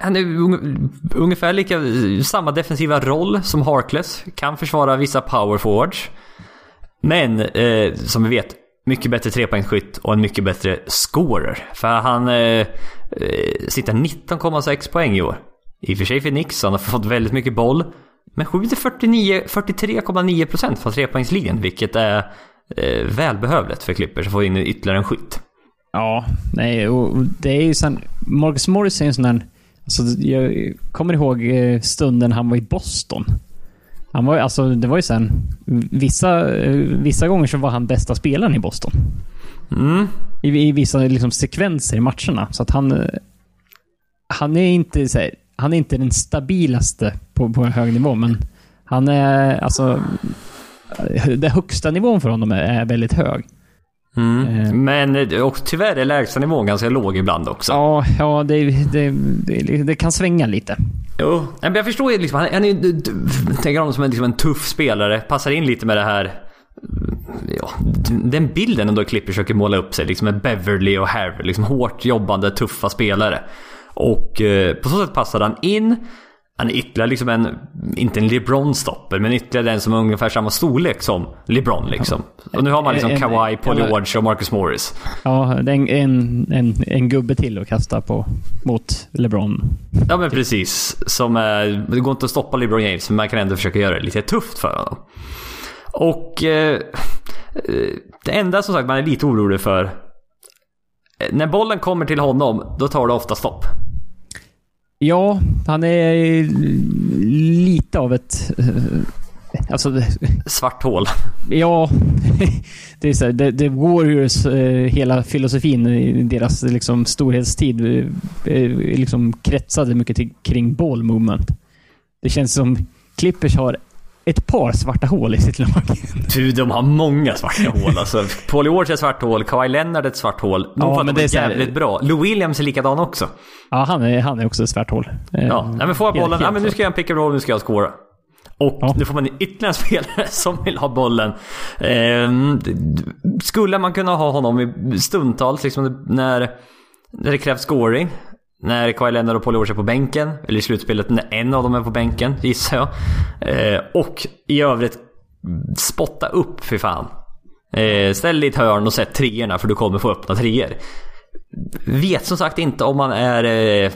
Han är unge- ungefär lika, samma defensiva roll som Harkless. Kan försvara vissa power forwards. Men eh, som vi vet, mycket bättre trepoängsskytt och en mycket bättre scorer. För han eh, eh sitter 19,6 poäng i år. I och för sig för Nix, han har fått väldigt mycket boll. Men skjuter 43,9% från trepoängslinjen, vilket är eh, välbehövligt för Clippers att få in ytterligare en skytt. Ja, nej, och det är ju sen... Marcus Morris är en sån där... Alltså, jag kommer ihåg eh, stunden han var i Boston. Han var alltså, det var ju sen... Vissa, eh, vissa gånger så var han bästa spelaren i Boston. Mm. I, i vissa liksom, sekvenser i matcherna. Så att han... eh, Han är inte här, Han är inte den stabilaste på, på en hög nivå, men han är alltså... Den högsta nivån för honom är, är väldigt hög. Mm. Eh. Men eh, och tyvärr är lägsta nivån ganska låg ibland också. Ja, ja det, det, det, det kan svänga lite. Jo, men jag förstår ju liksom, han, han är ju, tänker honom som en, liksom en tuff spelare, passar in lite med det här Ja, den bilden ändå Clippers försöker måla upp sig, liksom med Beverly och Harry, liksom hårt jobbande, tuffa spelare. Och eh, på så sätt passade han in. Han är ytterligare liksom en, inte en LeBron-stopper, men ytterligare den som är ungefär samma storlek som LeBron liksom. Och nu har man liksom En- Kawhi, Paul George och Marcus Morris. Ja, en, en, en, en gubbe till att kasta på mot LeBron. Ja men precis. Som är, det går inte att stoppa LeBron James men man kan ändå försöka göra det lite tufft för honom. Och eh, eh, det enda som sagt man är lite orolig för. eh, När bollen kommer till honom, då tar det ofta stopp. Ja, han är lite av ett... eh, Alltså, Svart hål. ja. Det är så här, det, det Warriors, eh, hela filosofin i deras liksom, storhetstid, eh, liksom kretsade mycket till, kring ball movement. Det känns som Clippers har ett par svarta hål i sitt lag. Du, de har många svarta hål alltså. Paul George är ett svart hål, Kawhi Leonard är ett svart hål. De Ja, men det det är så här- jävligt bra. Lou Williams är likadan också. Ja, han är, han är också ett svart hål. Eh, Ja, nej, men får jag bollen, ja, men nu ska jag en pick and roll, nu ska jag scora. Och Ja. nu får man ytterligare en spelare som vill ha bollen. D- skulle man kunna ha honom i stundtals, liksom när, när det krävs scoring? När Kawhi Leonard och Paul George är på bänken. Eller i slutspelet när en av dem är på bänken, gissar jag. Eh, och i övrigt, spotta upp för fan. Eh, ställ dig i ett hörn och sätt treorna för du kommer få öppna treor. Vet som sagt inte om man är... Eh,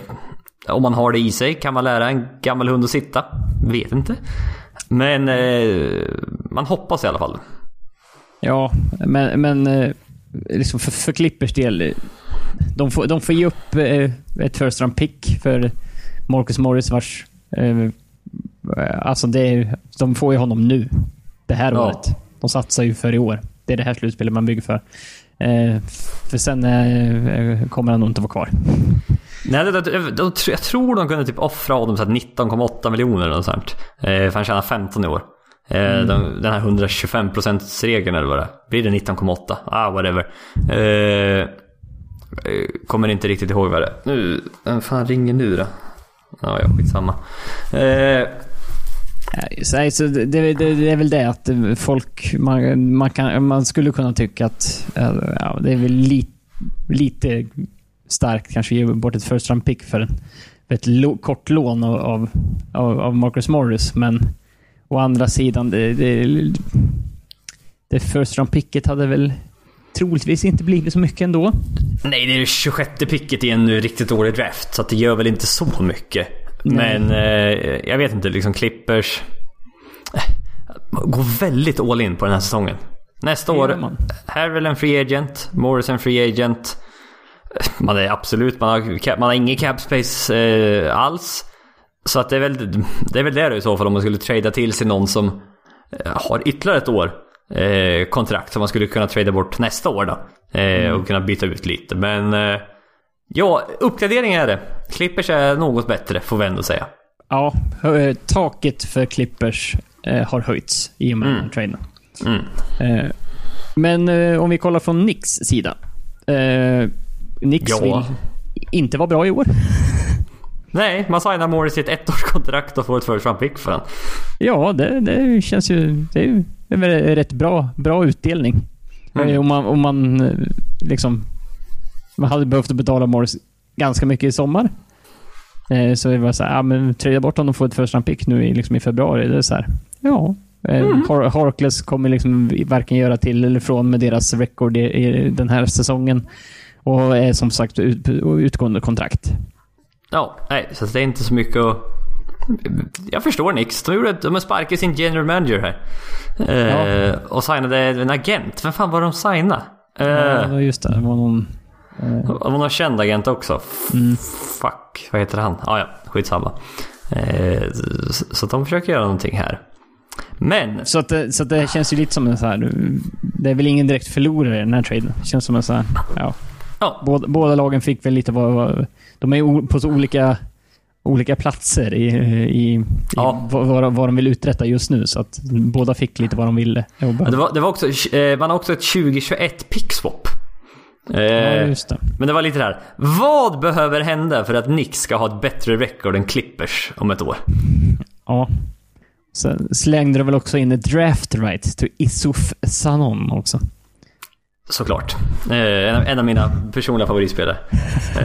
om man har det i sig. Kan man lära en gammal hund att sitta? Vet inte. Men eh, man hoppas i alla fall. Ja, men, men eh, liksom för, för Clippers del eh, De får, de får ge upp eh, ett first round pick för Marcus Morris vars... Eh, alltså det är, de får ju honom nu. Det här Ja. året. De satsar ju för i år. Det är det här slutspelet man bygger för. Eh, för sen eh, kommer han nog inte vara kvar. Nej, de, de, de, jag tror de kunde typ offra honom så här 19,8 miljoner eller något sånt. Eh, för han tjänar 15 i år. Eh, de, den här 125%-regeln eller vad det är. Blir det 19,8? Ah, whatever. Eh, kommer inte riktigt ihåg vad det är. Nu, vem fan ringer nu då? Ja, ja, skitsamma. Eh, Så, så det, det, det är väl det att folk... Man, man, kan, man skulle kunna tycka att eh, ja, det är väl li, lite starkt kanske ge bort ett first round pick för, en, för ett lo, kort lån av, av, av, av Marcus Morris. Men å andra sidan, det, det, det first round picket hade väl troligtvis inte blivit så mycket ändå. Nej, det är det 26 picket i en riktigt dålig draft. Så det gör väl inte så mycket. Nej. Men eh, jag vet inte, liksom Clippers... eh, Går väldigt all in på den här säsongen. Nästa år. Harrell en free agent, Morris en free agent. Man är absolut, man har, man har ingen cap space eh, alls. Så att det är väl det, är väl det i så fall om man skulle trada till sig någon som eh, har ytterligare ett år eh, kontrakt som man skulle kunna trada bort nästa år då. Eh, och kunna byta ut lite. Men eh, ja, uppgradering är det. Clippers är något bättre får vi ändå säga. Ja, hö- taket för Clippers eh, har höjts i och med den här traden. Mm. Eh, men eh, om vi kollar från Knicks sida. Eh, Knicks Ja. vill inte vara bra i år. Nej, man signar Morris i ett ettårskontrakt och får ett first round pick för den. Ja, det, det känns ju... Det är ju rätt bra, bra utdelning. Mm. Eh, Om man, om man eh, liksom... Man hade behövt betala Morris ganska mycket i sommar. Eh, Så det var så här, ja men trada bort honom och få ett round pick nu i, liksom i februari. Det är så här, ja. Har- Harkless kommer liksom varken göra till eller från med deras record i, i den här säsongen. Och är som sagt ut, utgående kontrakt. Ja, nej, så det är inte så mycket att... Jag förstår Nix. De, gjorde, de har sparkat sin general manager här. Eh, Och signade en agent. Vem fan var de signade? Eh, Ja, just det. Det var någon... Det var någon känd agent också. F- Fuck, vad heter han? Ah, ja, skitsamma. Eh, så, så de försöker göra någonting här. Men, Så, att, det- så att det känns ju lite som en så här... Det är väl ingen direkt förlorare i den här traden. Det känns som en så här... Ja, ja, båda, båda lagen fick väl lite vad... de är på så olika, olika platser i, i, Ja. vad, vad, vad de vill uträtta just nu. Så att båda fick lite vad de ville jobba. det var, det var också, eh, man har också ett 2021 pickswap. Eh, Ja, just det. men det var lite det här. Vad behöver hända för att Knicks ska ha ett bättre record än Clippers om ett år? Ja. Sen slängde de väl också in ett draft right till Isuf Sanon också. Såklart. Eh, en, av, en av mina personliga favoritspelare.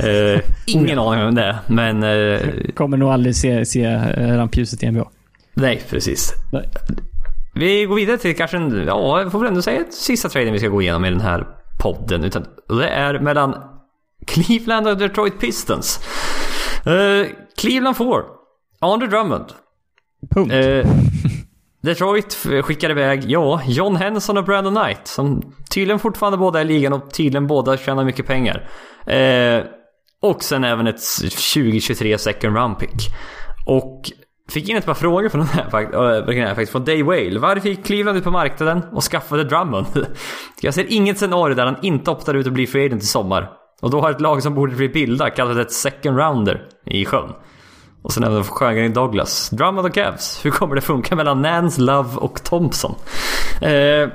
Eh, ingen aning om det är, men... Eh, Kommer nog aldrig se, se eh, rampljuset i NBA. nej, precis. Nej. Vi går vidare till kanske en, ja, jag får väl ändå säga sista traden vi ska gå igenom i den här podden. Utan, det är mellan Cleveland och Detroit Pistons. Eh, Cleveland får Andre Drummond. Punkt. Detroit skickar iväg, ja, John Henson och Brandon Knight. Som tydligen fortfarande båda är i ligan och tydligen båda tjänar mycket pengar. Eh, och sen även ett 2023 second round pick. Och fick in ett par frågor från den här, eh, faktiskt, från Day Whale. Varför gick Cleveland ut på marknaden och skaffade Drummond? Jag ser inget scenario där han inte optar ut och blir free agent i sommar. Och då har ett lag som borde bli bildat kallat ett second rounder i sjön. Och sen även Sjögren Douglas. Drummond och Cavs. Hur kommer det funka mellan Nance, Love och Thompson? Eh,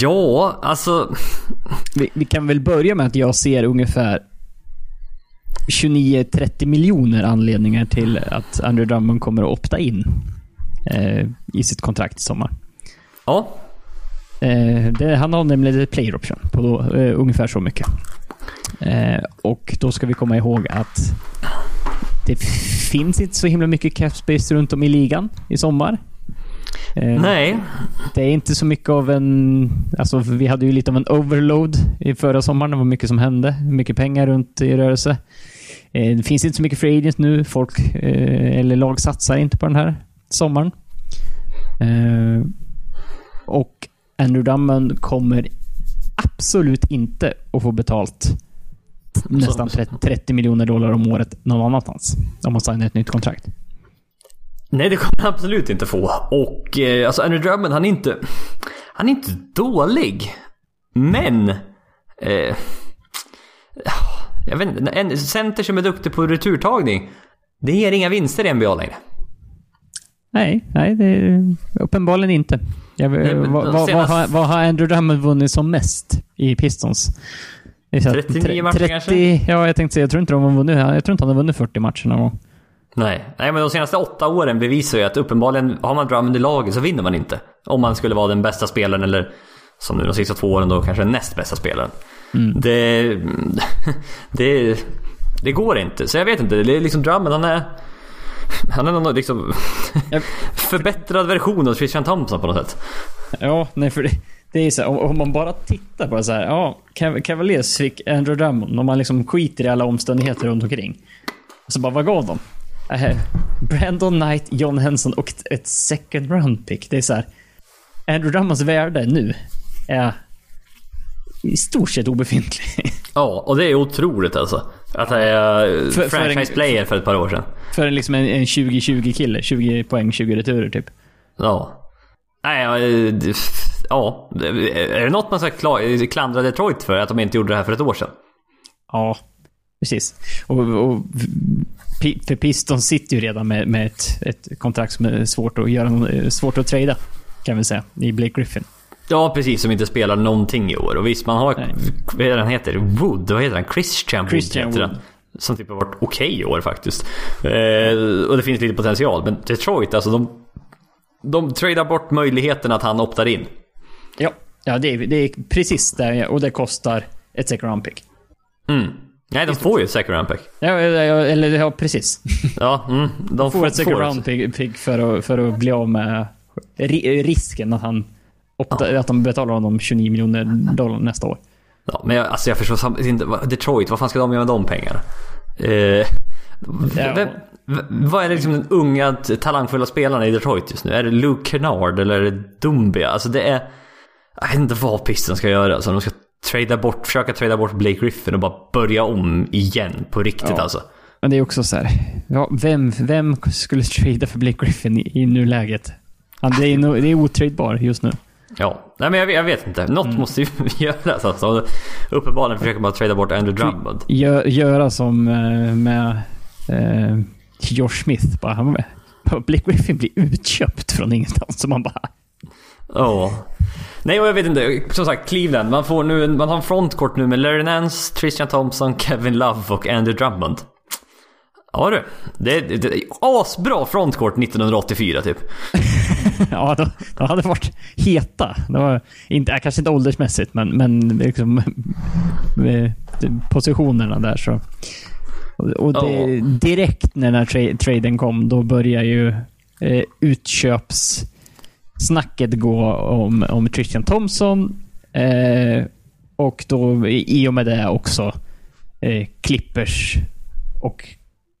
ja, alltså... Vi, vi kan väl börja med att jag ser ungefär 29-30 miljoner anledningar till att Andrew Drummond kommer att opta in eh, i sitt kontrakt i sommar. Ja, Eh, det, han har nämligen ett player option på då, eh, ungefär så mycket. Eh, och då ska vi komma ihåg att det finns inte så himla mycket cap space runt om i ligan i sommar. Eh, nej. det är inte så mycket av en... Alltså vi hade ju lite av en overload i förra sommaren. Det var mycket som hände. Mycket pengar runt i rörelse. Eh, det finns inte så mycket free agents nu. Folk, eh, eller lag satsar inte på den här sommaren. Och Andrew Drummond kommer absolut inte att få betalt nästan 30, 30 miljoner dollar om året någon annanstans. Om man signar ett nytt kontrakt. Nej, det kommer han absolut inte få. Och eh, alltså Andrew Drummond, han är inte... Han är inte dålig. Men... Eh, jag vet inte, en center som är duktig på returtagning. Det ger inga vinster i NBA längre. Nej, nej det är uppenbarligen inte. Jag, Nej, vad, de vad, vad, har, vad har Andrew Drummond vunnit som mest i Pistons? Det är så här, 39 tre- matcher 30, kanske? Ja, jag tänkte säga, jag tror inte de har vunnit, jag tror inte han har vunnit 40 matcher någon gång. Nej. Nej, men de senaste åtta åren bevisar ju att uppenbarligen har man Drummond i laget så vinner man inte. Om man skulle vara den bästa spelaren eller som nu de sista två åren då kanske den näst bästa spelaren. Det, det, det går inte. Så jag vet inte. Det är liksom Drummond, han är... Han är någon liksom förbättrad version av Christian Thompson på något sätt. Ja, nej för det, det är så här, om, man bara tittar på det så här, ja, Cav- Cavaliers fick Andrew Drummond, om man liksom skiter i alla omständigheter runt omkring. Så bara, vad gav de? Äh, Brandon Knight, John Henson och ett, second round pick. Det är så här, Andrew Drummonds värde nu är i stort sett obefintlig. Ja, och det är otroligt alltså. Att jag är För- för franchise en- player för ett par år sedan. För liksom en, en 20-20 kille. 20 poäng, 20 returer typ. Ja. Nej, ja. Är det något man ska kla- klandra Detroit för? Att de inte gjorde det här för ett år sedan? Ja, precis. Och, och för Piston sitter ju redan med, med ett, ett kontrakt som är svårt att göra, svårt att trada. Kan vi säga. I Blake Griffin. Ja, precis. Som inte spelar någonting i år. Och visst, man har... Nej. Vad han heter? Wood? Vad heter han? Christian Wood Christian heter Wood. han. Som typ har varit okej i år faktiskt. Eh, och det finns lite potential. Men Detroit, alltså de... De tradar bort möjligheten att han optar in. Ja, ja det, är, det är precis där och det kostar ett second round pick. Mm. Nej, de får ju ett second round pick. Ja, ja, eller ja, precis. Ja, mm, de Får ett second får- round pick, pick för, att, för att bli av med ri, risken att han opta, att de betalar honom 29 miljoner dollar nästa år. Ja, men jag, alltså jag förstår samtidigt inte. Detroit, vad fan ska de göra med de pengarna? Eh, Ja. vem, vad är det liksom den unga talangfulla spelarna i Detroit just nu? Är det Luke Kennard eller är det Dumbia? Alltså det är... Jag vet inte vad Pisten ska göra. Alltså de ska trada bort, försöka trada bort Blake Griffin och bara börja om igen på riktigt Ja. alltså. Men det är också så här. Ja, vem, vem skulle trada för Blake Griffin i, i nuläget? Han, det, är, no- det är otradbar just nu. Ja, nej men jag, vet- jag vet inte. Något måste ju göras alltså. Uppenbarligen försöker man trada bort Andrew Drummond. Gö, göra som eh, med eh, Josh Smith. Bara, han, Blake Griffin blir utköpt från ingenstans. Så man bara... Ja. Nej och jag vet inte. Som sagt, Cleveland. Man, får nu, man har en frontcourt nu med Larry Nance, Christian Thompson, Kevin Love och Andrew Drummond. Ja du. Det, det, det asbra frontcourt 1984 typ. Ja, de, de hade varit heta. Det var inte, kanske inte åldersmässigt, men, men liksom, med positionerna där så. Och, det, direkt när den här tra traden kom, då börjar ju eh, utköpssnacket gå om, om Christian Thompson. Eh, och då i och med det också eh, Clippers och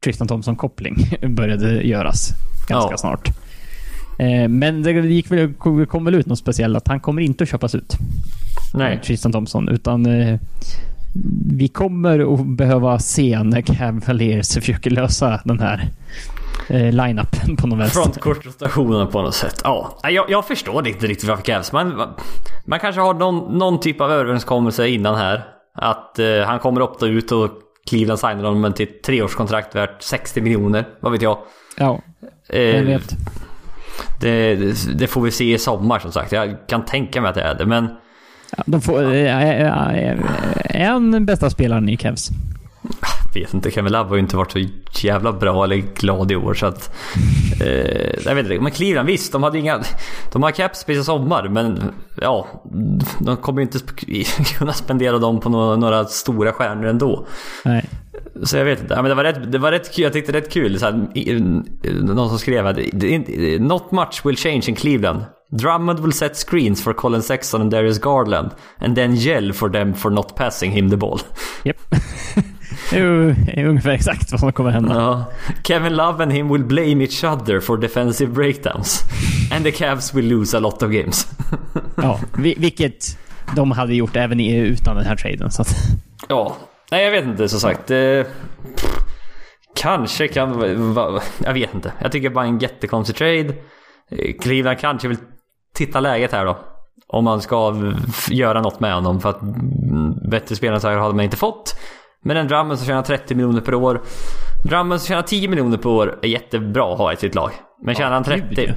Tristan Thompson-koppling började göras ganska Ja. snart. Eh, men det gick väl, kom väl ut något speciellt att han kommer inte att köpas ut. Nej. Tristan Thompson. Utan eh, vi kommer att behöva se när Cavaliers försöker lösa den här eh, line-upen på något vänster. Frontcourt-rotationen på något sätt. Ja. Jag, jag förstår inte riktigt varför Cavs. Man, man kanske har någon, någon typ av överenskommelse innan här. Att eh, han kommer opta ut och Cleveland signar honom till ett treårskontrakt värt 60 miljoner. Vad vet jag. Ja, Eh, jag vet. Det, det får vi se i sommar som sagt. Jag kan tänka mig att det är det. Men Ja, de får, eh, eh, eh, är han bästa spelaren i Cavs? Vet inte. Kevin Love har ju inte varit så jävla bra eller glad i år. Så att, eh, jag vet inte. Men Cleveland visst, de hade inga... De har cap space i sommar. Men ja, de kommer ju inte kunna spendera dem på några, några stora stjärnor ändå. Nej. Så jag vet inte. Ja, men det, var rätt, det var rätt kul. Jag tyckte det var rätt kul. Så här, någon som skrev att "Det är inte- Not much will change in Cleveland. Drummond will set screens for Colin Sexton and Darius Garland. And then yell for them for not passing him the ball. Japp. det är ungefär exakt vad som kommer hända. Ja. Kevin Love and him will blame each other for defensive breakdowns. And the Cavs will lose a lot of games. Ja, vi- vilket de hade gjort även utan den här traden. Så att, Ja. Nej, jag vet inte som sagt. Eh, kanske kan... va- Jag vet inte. Jag tycker bara en jättekonstig trade. Eh, Cleveland kanske vill titta läget här då. Om man ska göra något med honom. För att mm, bättre spelare hade man inte fått. Men en Drummond som tjänar 30 miljoner per år. Drummond som tjänar 10 miljoner per år är jättebra att ha i sitt lag. Men tjänar han gud, 30, ja.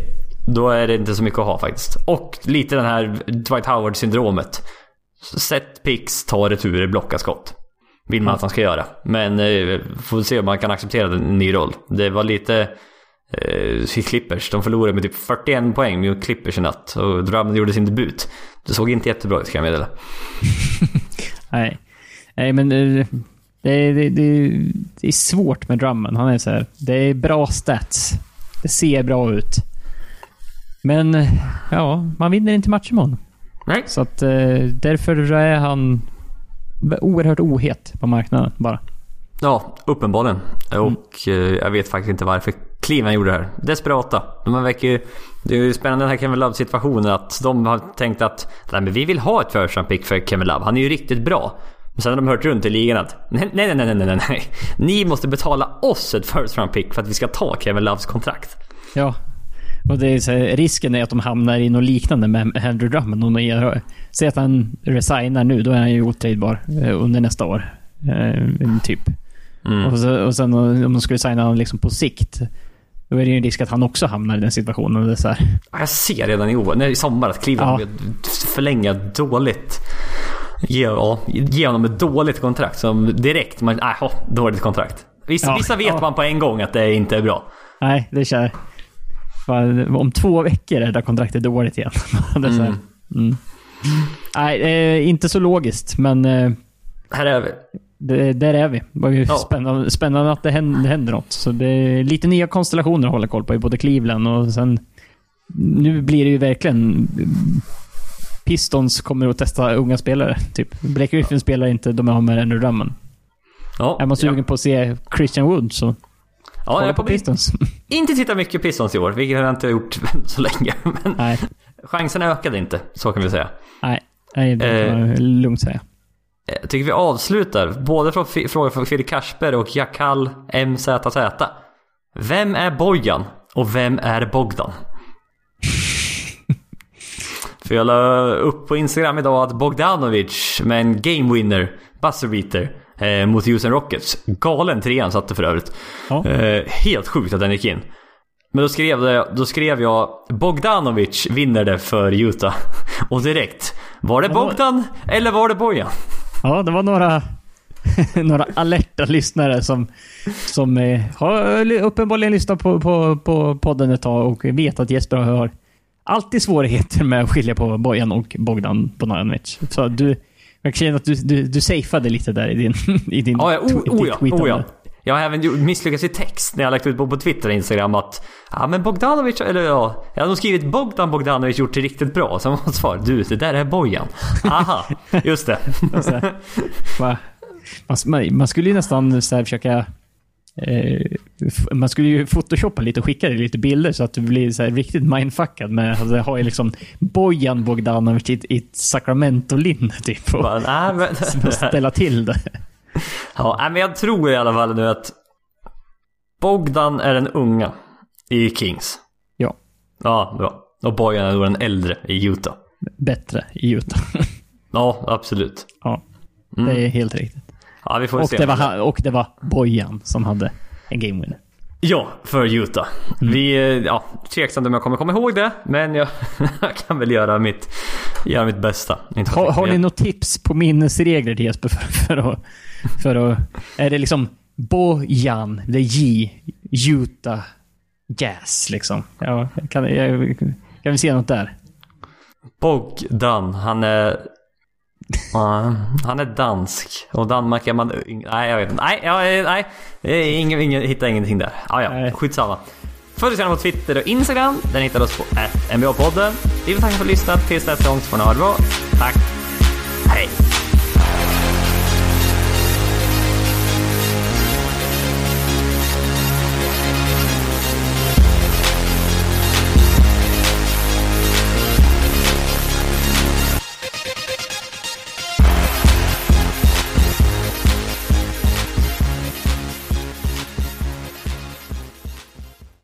då är det inte så mycket att ha faktiskt. Och lite den här Dwight Howard-syndromet. Sätt picks, ta returer, blocka skott. Vill man att han ska göra. Men eh, får se om man kan acceptera en ny roll. Det var lite... Eh, Clippers, de förlorade med typ 41 poäng mot Clippers i natt. Och Drummond gjorde sin debut. Det såg inte jättebra ut kan jag meddela. nej. nej, men eh, det, det, det, det är svårt med drummen. Han är så här. Det är bra stats. Det ser bra ut. Men ja, man vinner inte matcher med honom. Nej. Så att eh, därför är han oerhört ohet på marknaden bara. Ja, uppenbarligen. Och eh, jag vet faktiskt inte varför Cleveland gjorde det här. Desperata. De verkar ju... Det är ju spännande den här Kevin Love-situationen att de har tänkt att Nej, men vi vill ha ett first round pick för Kevin Love. Han är ju riktigt bra. Och sen har de hört runt i ligan att nej, nej, nej, nej, nej, nej, nej. Ni måste betala oss ett first round pick för att vi ska ta Kevin Loves kontrakt. Ja. Och det är så, här, risken är att de hamnar i något liknande med Andrew Drummond. Om de säg att han resignar nu, då är han ju otradbar eh, under nästa år. Eh, typ. Mm. Och, så, och sen om de skulle signa honom liksom på sikt, då är det ju en risk att han också hamnar i den situationen. Det är så här. Jag ser redan i år, i sommar att Cleveland Ja. förlänga dåligt. Ge, ja, ge honom ett dåligt kontrakt som direkt, man, nej, oh, dåligt kontrakt. Vissa, Ja, vissa vet ja. man på en gång att det inte är bra. Nej, det känner Fan, Om två veckor är det kontraktet dåligt igen. det här. Mm. Nej, eh, inte så logiskt, men eh, Här är vi. det, där är vi. Det var ju Ja. spännande, spännande att det händer, det händer något. Så det är lite nya konstellationer att hålla koll på i både Cleveland och sen... Nu blir det ju verkligen... Pistons kommer att testa unga spelare. Typ. Blake Griffin spelar inte, de har med Andrew Drummond. Ja, Är man sugen på att se Christian Wood så ja, jag på Pistons. inte titta mycket Pistons i år, vilket har jag inte gjort så länge. Men nej, chanserna ökade inte, så kan vi säga. nej. Nej, det Eh. kan man lugnt säga. Jag tycker vi avslutar, både från frågor från Fredrik Karsberg och Jakal MZZ. Vem är Bojan och vem är Bogdan? För jag la upp på Instagram idag att Bogdanovic med en game winner, buzzer beater, eh, mot Houston Rockets. Galen trean satte för övrigt. Ja. Eh, helt sjukt att den gick in. Men då skrev, det, då skrev jag Bogdanovic vinner det för Utah. Och direkt, var det Ja. Bogdan eller var det Bojan? Ja, det var några, några alerta lyssnare som, som eh, har uppenbarligen lyssnat på, på, på podden ett tag och vet att Jesper har alltid svårigheter med att skilja på Bojan och Bogdan Bogdanovic. Så du, jag känner att du, du, du safeade lite där i din, i din Ja, ja, o, tw- o, ditt ja, tweetande. o ja. Jag har även misslyckats i text när jag lagt ut på, på Twitter och Instagram att Ja men Bogdanovic, eller ja, jag har nog skrivit Bogdan Bogdanovic gjort det riktigt bra. Sen var svar, du det där är Bojan. Aha, just det. Så här, va? man, man skulle ju nästan så försöka... Eh, man skulle ju photoshoppa lite och skicka dig lite bilder så att du blir så här riktigt mindfuckad med... Alltså, jag har ju liksom Bojan Bogdanovic i, ett- Sacramento-linne typ. Och Bara, men, ställa till det. ja, men jag tror i alla fall nu att Bogdan är den unga i Kings. Ja, Ja, bra. Och Bojan är då den äldre i Utah. bättre i Utah. Ja, absolut. ja, det är helt riktigt. Ja, vi får Och se. det, var, och det var Bojan som hade en game winner. Ja, för Utah. Vi, eh, ja, tveksamt om jag kommer komma ihåg det, men jag, kan väl göra mitt, göra mitt bästa. Inte Har, har ni något? något tips på minnesregler till Jesper för, för, att, för att... Är det liksom Bojan, det är J, Utah, Jazz liksom? Ja, kan, jag, kan vi se något där? Bogdan, han är... Ja, han är dansk. Och Danmark är man... Nej, jag vet inte. Nej, jag, nej. nej ingen, ingen, hittar ingenting där. Ja, ja. Nej. Skitsamma. Följ oss gärna på Twitter och Instagram. Den hittar oss på NBA-podden. Vi vill tacka för att du lyssnat. Tills nästa gång så får ni ha det bra. Tack